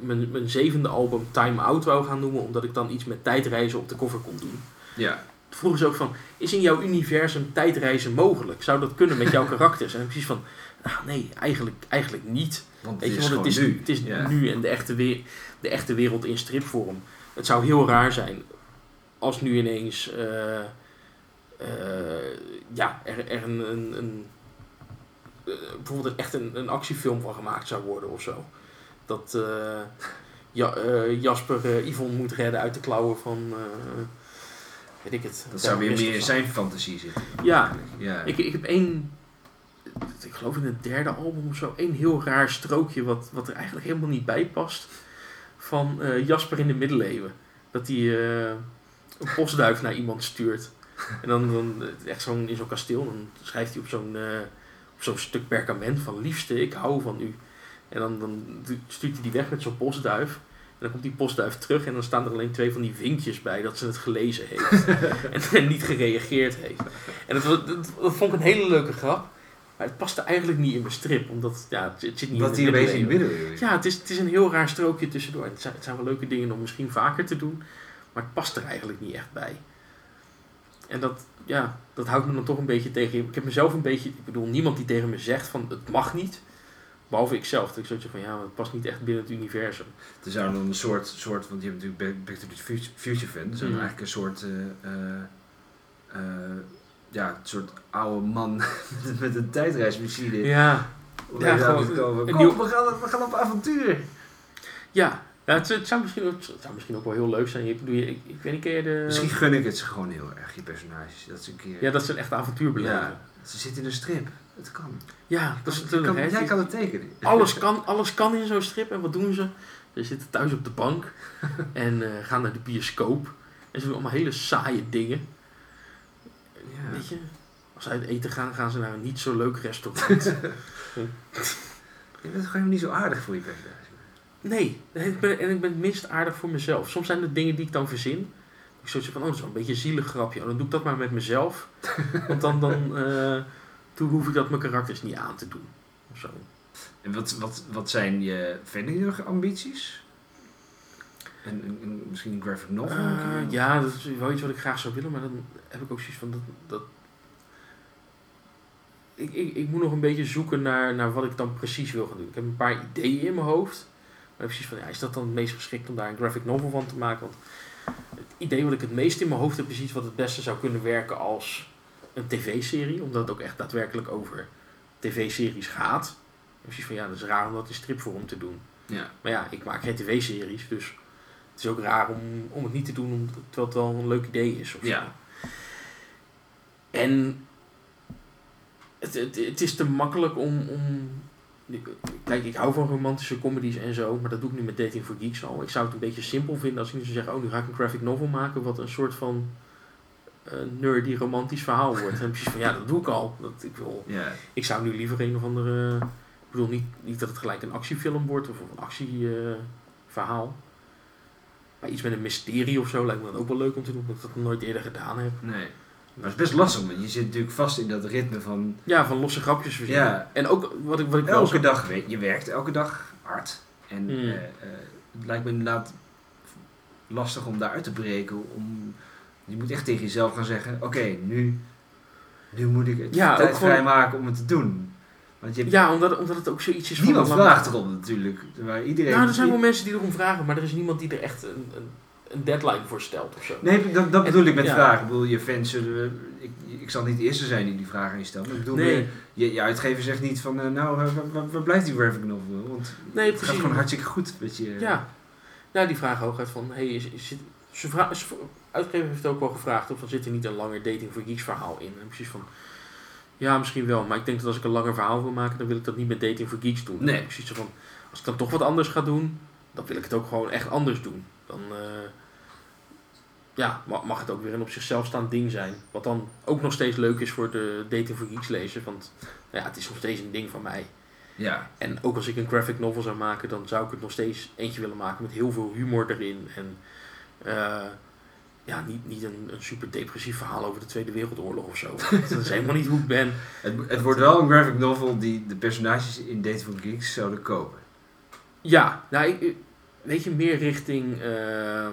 mijn, mijn zevende album Time Out wou gaan noemen, omdat ik dan iets met tijdreizen op de cover kon doen. Ja. Toen vroegen ze ook van, is in jouw universum tijdreizen mogelijk? Zou dat kunnen met jouw karakters? En ik precies van, ah, nee, eigenlijk, eigenlijk niet. Want Weet het je, is want het is, nu. het is Ja. nu en de echte, weer, de echte wereld in stripvorm. Het zou heel raar zijn als nu ineens eh, ja, er, er een, een, een bijvoorbeeld echt een, een actiefilm van gemaakt zou worden of zo. Dat eh, ja, eh, Jasper eh, Yvonne moet redden uit de klauwen van, weet ik het. Dat zou weer meer in zijn fantasie zitten. Ja, Ja. ik, ik heb één, ik geloof in het derde album of zo, één heel raar strookje wat, wat er eigenlijk helemaal niet bij past. Van Jasper in de middeleeuwen. Dat hij een postduif naar iemand stuurt. En dan, dan echt zo'n, in zo'n kasteel, dan schrijft hij op zo'n, zo'n stuk perkament van liefste, ik hou van u. En dan, dan stuurt hij die weg met zo'n postduif. En dan komt die postduif terug en dan staan er alleen twee van die vinkjes bij dat ze het gelezen heeft. en, en niet gereageerd heeft. En dat, was- dat, dat vond ik een hele leuke grap. Maar het paste eigenlijk niet in mijn strip. Omdat ja, het, het zit niet Wat in de in middeleeuwen. Ja, het is, het is een heel raar strookje tussendoor. Het zijn, het zijn wel leuke dingen om misschien vaker te doen. Maar het past er eigenlijk niet echt bij. En dat, ja, dat houdt me dan toch een beetje tegen. Ik heb mezelf een beetje... Ik bedoel, niemand die tegen me zegt van het mag niet. Behalve ikzelf. Dat ik zoiets van ja, maar het past niet echt binnen het universum. Er zou dan een soort, soort want je hebt natuurlijk Back- to the Future- fan. Er zou Mhm. eigenlijk een soort, eh, eh, eh, ja, een soort oude man met, een tijdreismachine. Ja, Ja, gewoon komen. een Kom, nieuw- we, gaan, we gaan op avontuur. ja. Ja het, het zou misschien ook, het zou misschien ook wel heel leuk zijn. Ik, bedoel, ik, ik weet niet, je de... Misschien gun ik het ze gewoon heel erg, je personages. Dat ze een keer... Ja, dat ze een echt avontuur beleven. Ja, ze zitten in een strip. Het kan. Ja, dat is natuurlijk kan-. Jij kan het tekenen. Alles kan, alles kan in zo'n strip. En wat doen ze? Ze zitten thuis op de bank en eh, gaan naar de bioscoop. En ze doen allemaal hele saaie dingen. Ja. Weet je? Als ze uit eten gaan, gaan ze naar een niet zo leuk restaurant. Je bent gewoon niet zo aardig voor je personage. Nee, ik ben, en ik ben het minst aardig voor mezelf. Soms zijn er dingen die ik dan verzin. Ik zoiets van, oh, dat is wel een beetje een zielig grapje. Oh, dan doe ik dat maar met mezelf. Want dan, dan eh, toen hoef ik dat mijn karakters niet aan te doen. Of zo. En wat, wat, wat zijn je verder ambities? En, en, en misschien een graphic novel? Eh, ja, dat is wel iets wat ik graag zou willen, maar dan heb ik ook zoiets van dat. dat ik, ik, ik moet nog een beetje zoeken naar, naar wat ik dan precies wil gaan doen. Ik heb een paar ideeën in mijn hoofd. Maar precies van, ja, is dat dan het meest geschikt om daar een graphic novel van te maken? Want het idee wat ik het meest in mijn hoofd heb is iets wat het beste zou kunnen werken als een tv-serie. Omdat het ook echt daadwerkelijk over tv-series gaat. Precies van, ja, dat is raar om dat in stripvorm te doen. Ja. Maar ja, ik maak geen tv-series, dus het is ook raar om, om het niet te doen, terwijl het wel een leuk idee is. Of zo. Ja. En het, het, het is te makkelijk om, om... Kijk, ik hou van romantische comedies en zo, maar dat doe ik nu met Dating for Geeks al. Ik zou het een beetje simpel vinden als ik nu zou zeggen, oh, nu ga ik een graphic novel maken, wat een soort van eh nerdy romantisch verhaal wordt. En precies van, ja, dat doe ik al. Dat, ik, wil, Ja. ik zou nu liever een of andere... Ik bedoel, niet, niet dat het gelijk een actiefilm wordt of een actieverhaal. maar iets met een mysterie of zo lijkt me dan ook wel leuk om te doen, omdat ik dat nog nooit eerder gedaan heb. Nee. Maar het is best lastig, want je zit natuurlijk vast in dat ritme van... Ja, van losse grapjes verzinnen. Ja. En ook wat ik, wat ik Elke dag, weet je werkt elke dag hard. En Hmm. eh, eh, het lijkt me inderdaad lastig om daaruit te breken. Om, je moet echt tegen jezelf gaan zeggen, oké, nu, nu moet ik het Ja, tijd vrijmaken om het te doen. Want je Ja, omdat, omdat het ook zoiets is van... niemand een lange- vraagt erom natuurlijk. Maar iedereen... Nou, er zijn wel mensen die erom vragen, maar er is niemand die er echt een, een, een deadline voor stelt of zo. Nee, dat, dat bedoel ik met Ja. vragen. Ik bedoel, je fans zullen... we- Ik, ik zal niet de eerste zijn die die vragen aan je stelt. Maar ik bedoel, Nee. je, je uitgever zegt niet van... eh, nou, waar, waar- waar blijft die graphic novel? Want Nee, het gaat gewoon hartstikke goed met je... Ja. Ja, die vragen ook uit van, hey, is, ze vra- ze- uitgever heeft ook wel gevraagd of er zit er niet een langer dating for geeks verhaal in. En precies van, ja, misschien wel, maar ik denk dat als ik een langer verhaal wil maken, dan wil ik dat niet met dating for geeks doen. Nee. Precies zo van, als ik dan toch wat anders ga doen, dan wil ik het ook gewoon echt anders doen. Dan, eh, ja, ma- mag het ook weer een op zichzelf staand ding zijn. Wat dan ook nog steeds leuk is voor de dating for geeks lezer, want nou ja, het is nog steeds een ding van mij. Ja. En ook als ik een graphic novel zou maken, dan zou ik het nog steeds eentje willen maken met heel veel humor erin. En eh, ja, niet, niet een, een super depressief verhaal over de Tweede Wereldoorlog of zo. dat is helemaal niet hoe ik ben. Het, het wordt wel een graphic novel die de personages in Date for Geeks zouden kopen. Ja, nou, ik- weet je, meer richting eh,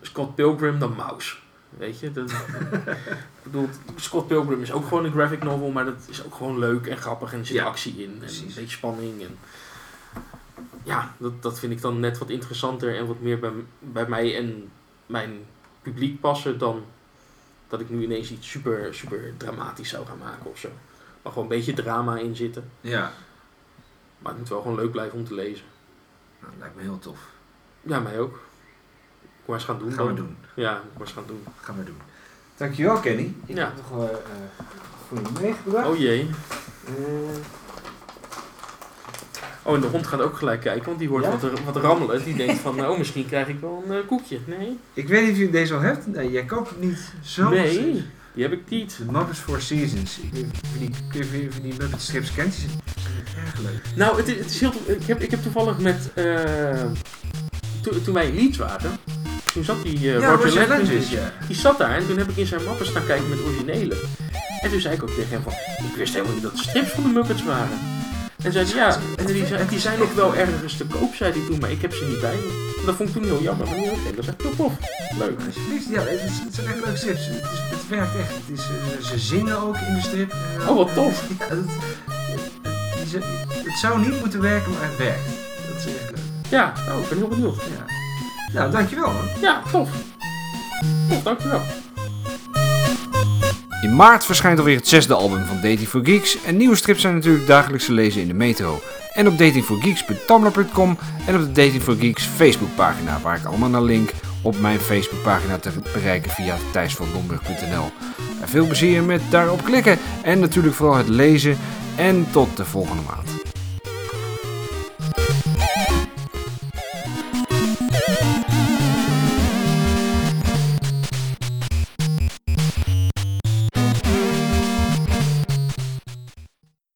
Scott Pilgrim dan Mouse. Weet je, dat, ik bedoel, Scott Pilgrim is ook gewoon een graphic novel, maar dat is ook gewoon leuk en grappig en er zit Ja, actie in en precies. een beetje spanning. En, ja, dat, dat vind ik dan net wat interessanter en wat meer bij, bij mij en mijn publiek passen dan dat ik nu ineens iets super, super dramatisch zou gaan maken of zo. Maar gewoon een beetje drama in zitten. Ja. Maar het moet wel gewoon leuk blijven om te lezen. Nou, lijkt me heel tof. Ja, mij ook. Ik maar eens gaan doen. Gaan we dan. doen. Ja, ik maar eens gaan doen. Gaan we doen. Dankjewel Kenny. Ik Ja. heb nog wel eh voor je meegebracht. Oh jee. Eh, Oh, en de hond gaat ook gelijk kijken, want die hoort Ja? wat, wat rammelen. Die denkt van, oh, misschien krijg ik wel een eh, koekje. Nee. ik weet niet of je deze al hebt. Nee, jij koopt het niet zo. nee, die heb ik niet. De Muppets Four Seasons. Die, van die Muppet strips kent. Die zijn erg leuk. Nou, het, is- het is heel... Ik heb, ik heb toevallig met... eh, to- toen wij in Leeds waren, toen zat die eh, Roger, Roger ja. die zat daar en toen heb ik in zijn mappen staan kijken met originele. En toen zei ik ook tegen hem van, ik wist helemaal niet dat het strips van de Muppets waren. En zei hij, ja, en die, zei, die zijn nog wel ergens te koop, zei hij toen, maar ik heb ze niet bij me. Dat vond ik toen heel jammer, maar oké, dat is echt heel tof. Leuk. Alsjeblieft, ja, het, is, het zijn echt leuke strips. Het, is, het werkt echt. Het is, eh, ze zingen ook in de strip. Eh, Oh, wat tof. Ja, het, het, is- het zou niet moeten werken, maar het werkt. Dat is echt leuk. Ja, nou, ik ben heel benieuwd. Ja. Nou, dankjewel man. Ja, tof. Tof, dankjewel. In maart verschijnt alweer het zesde album van Dating for Geeks. En nieuwe strips zijn natuurlijk dagelijks te lezen in de metro. En op datingforgeeks.tumblr.com en op de Dating for Geeks Facebookpagina, waar ik allemaal naar link op mijn Facebookpagina te bereiken via thijsvandonburg.nl. Veel plezier met daarop klikken en natuurlijk vooral het lezen. En tot de volgende maand.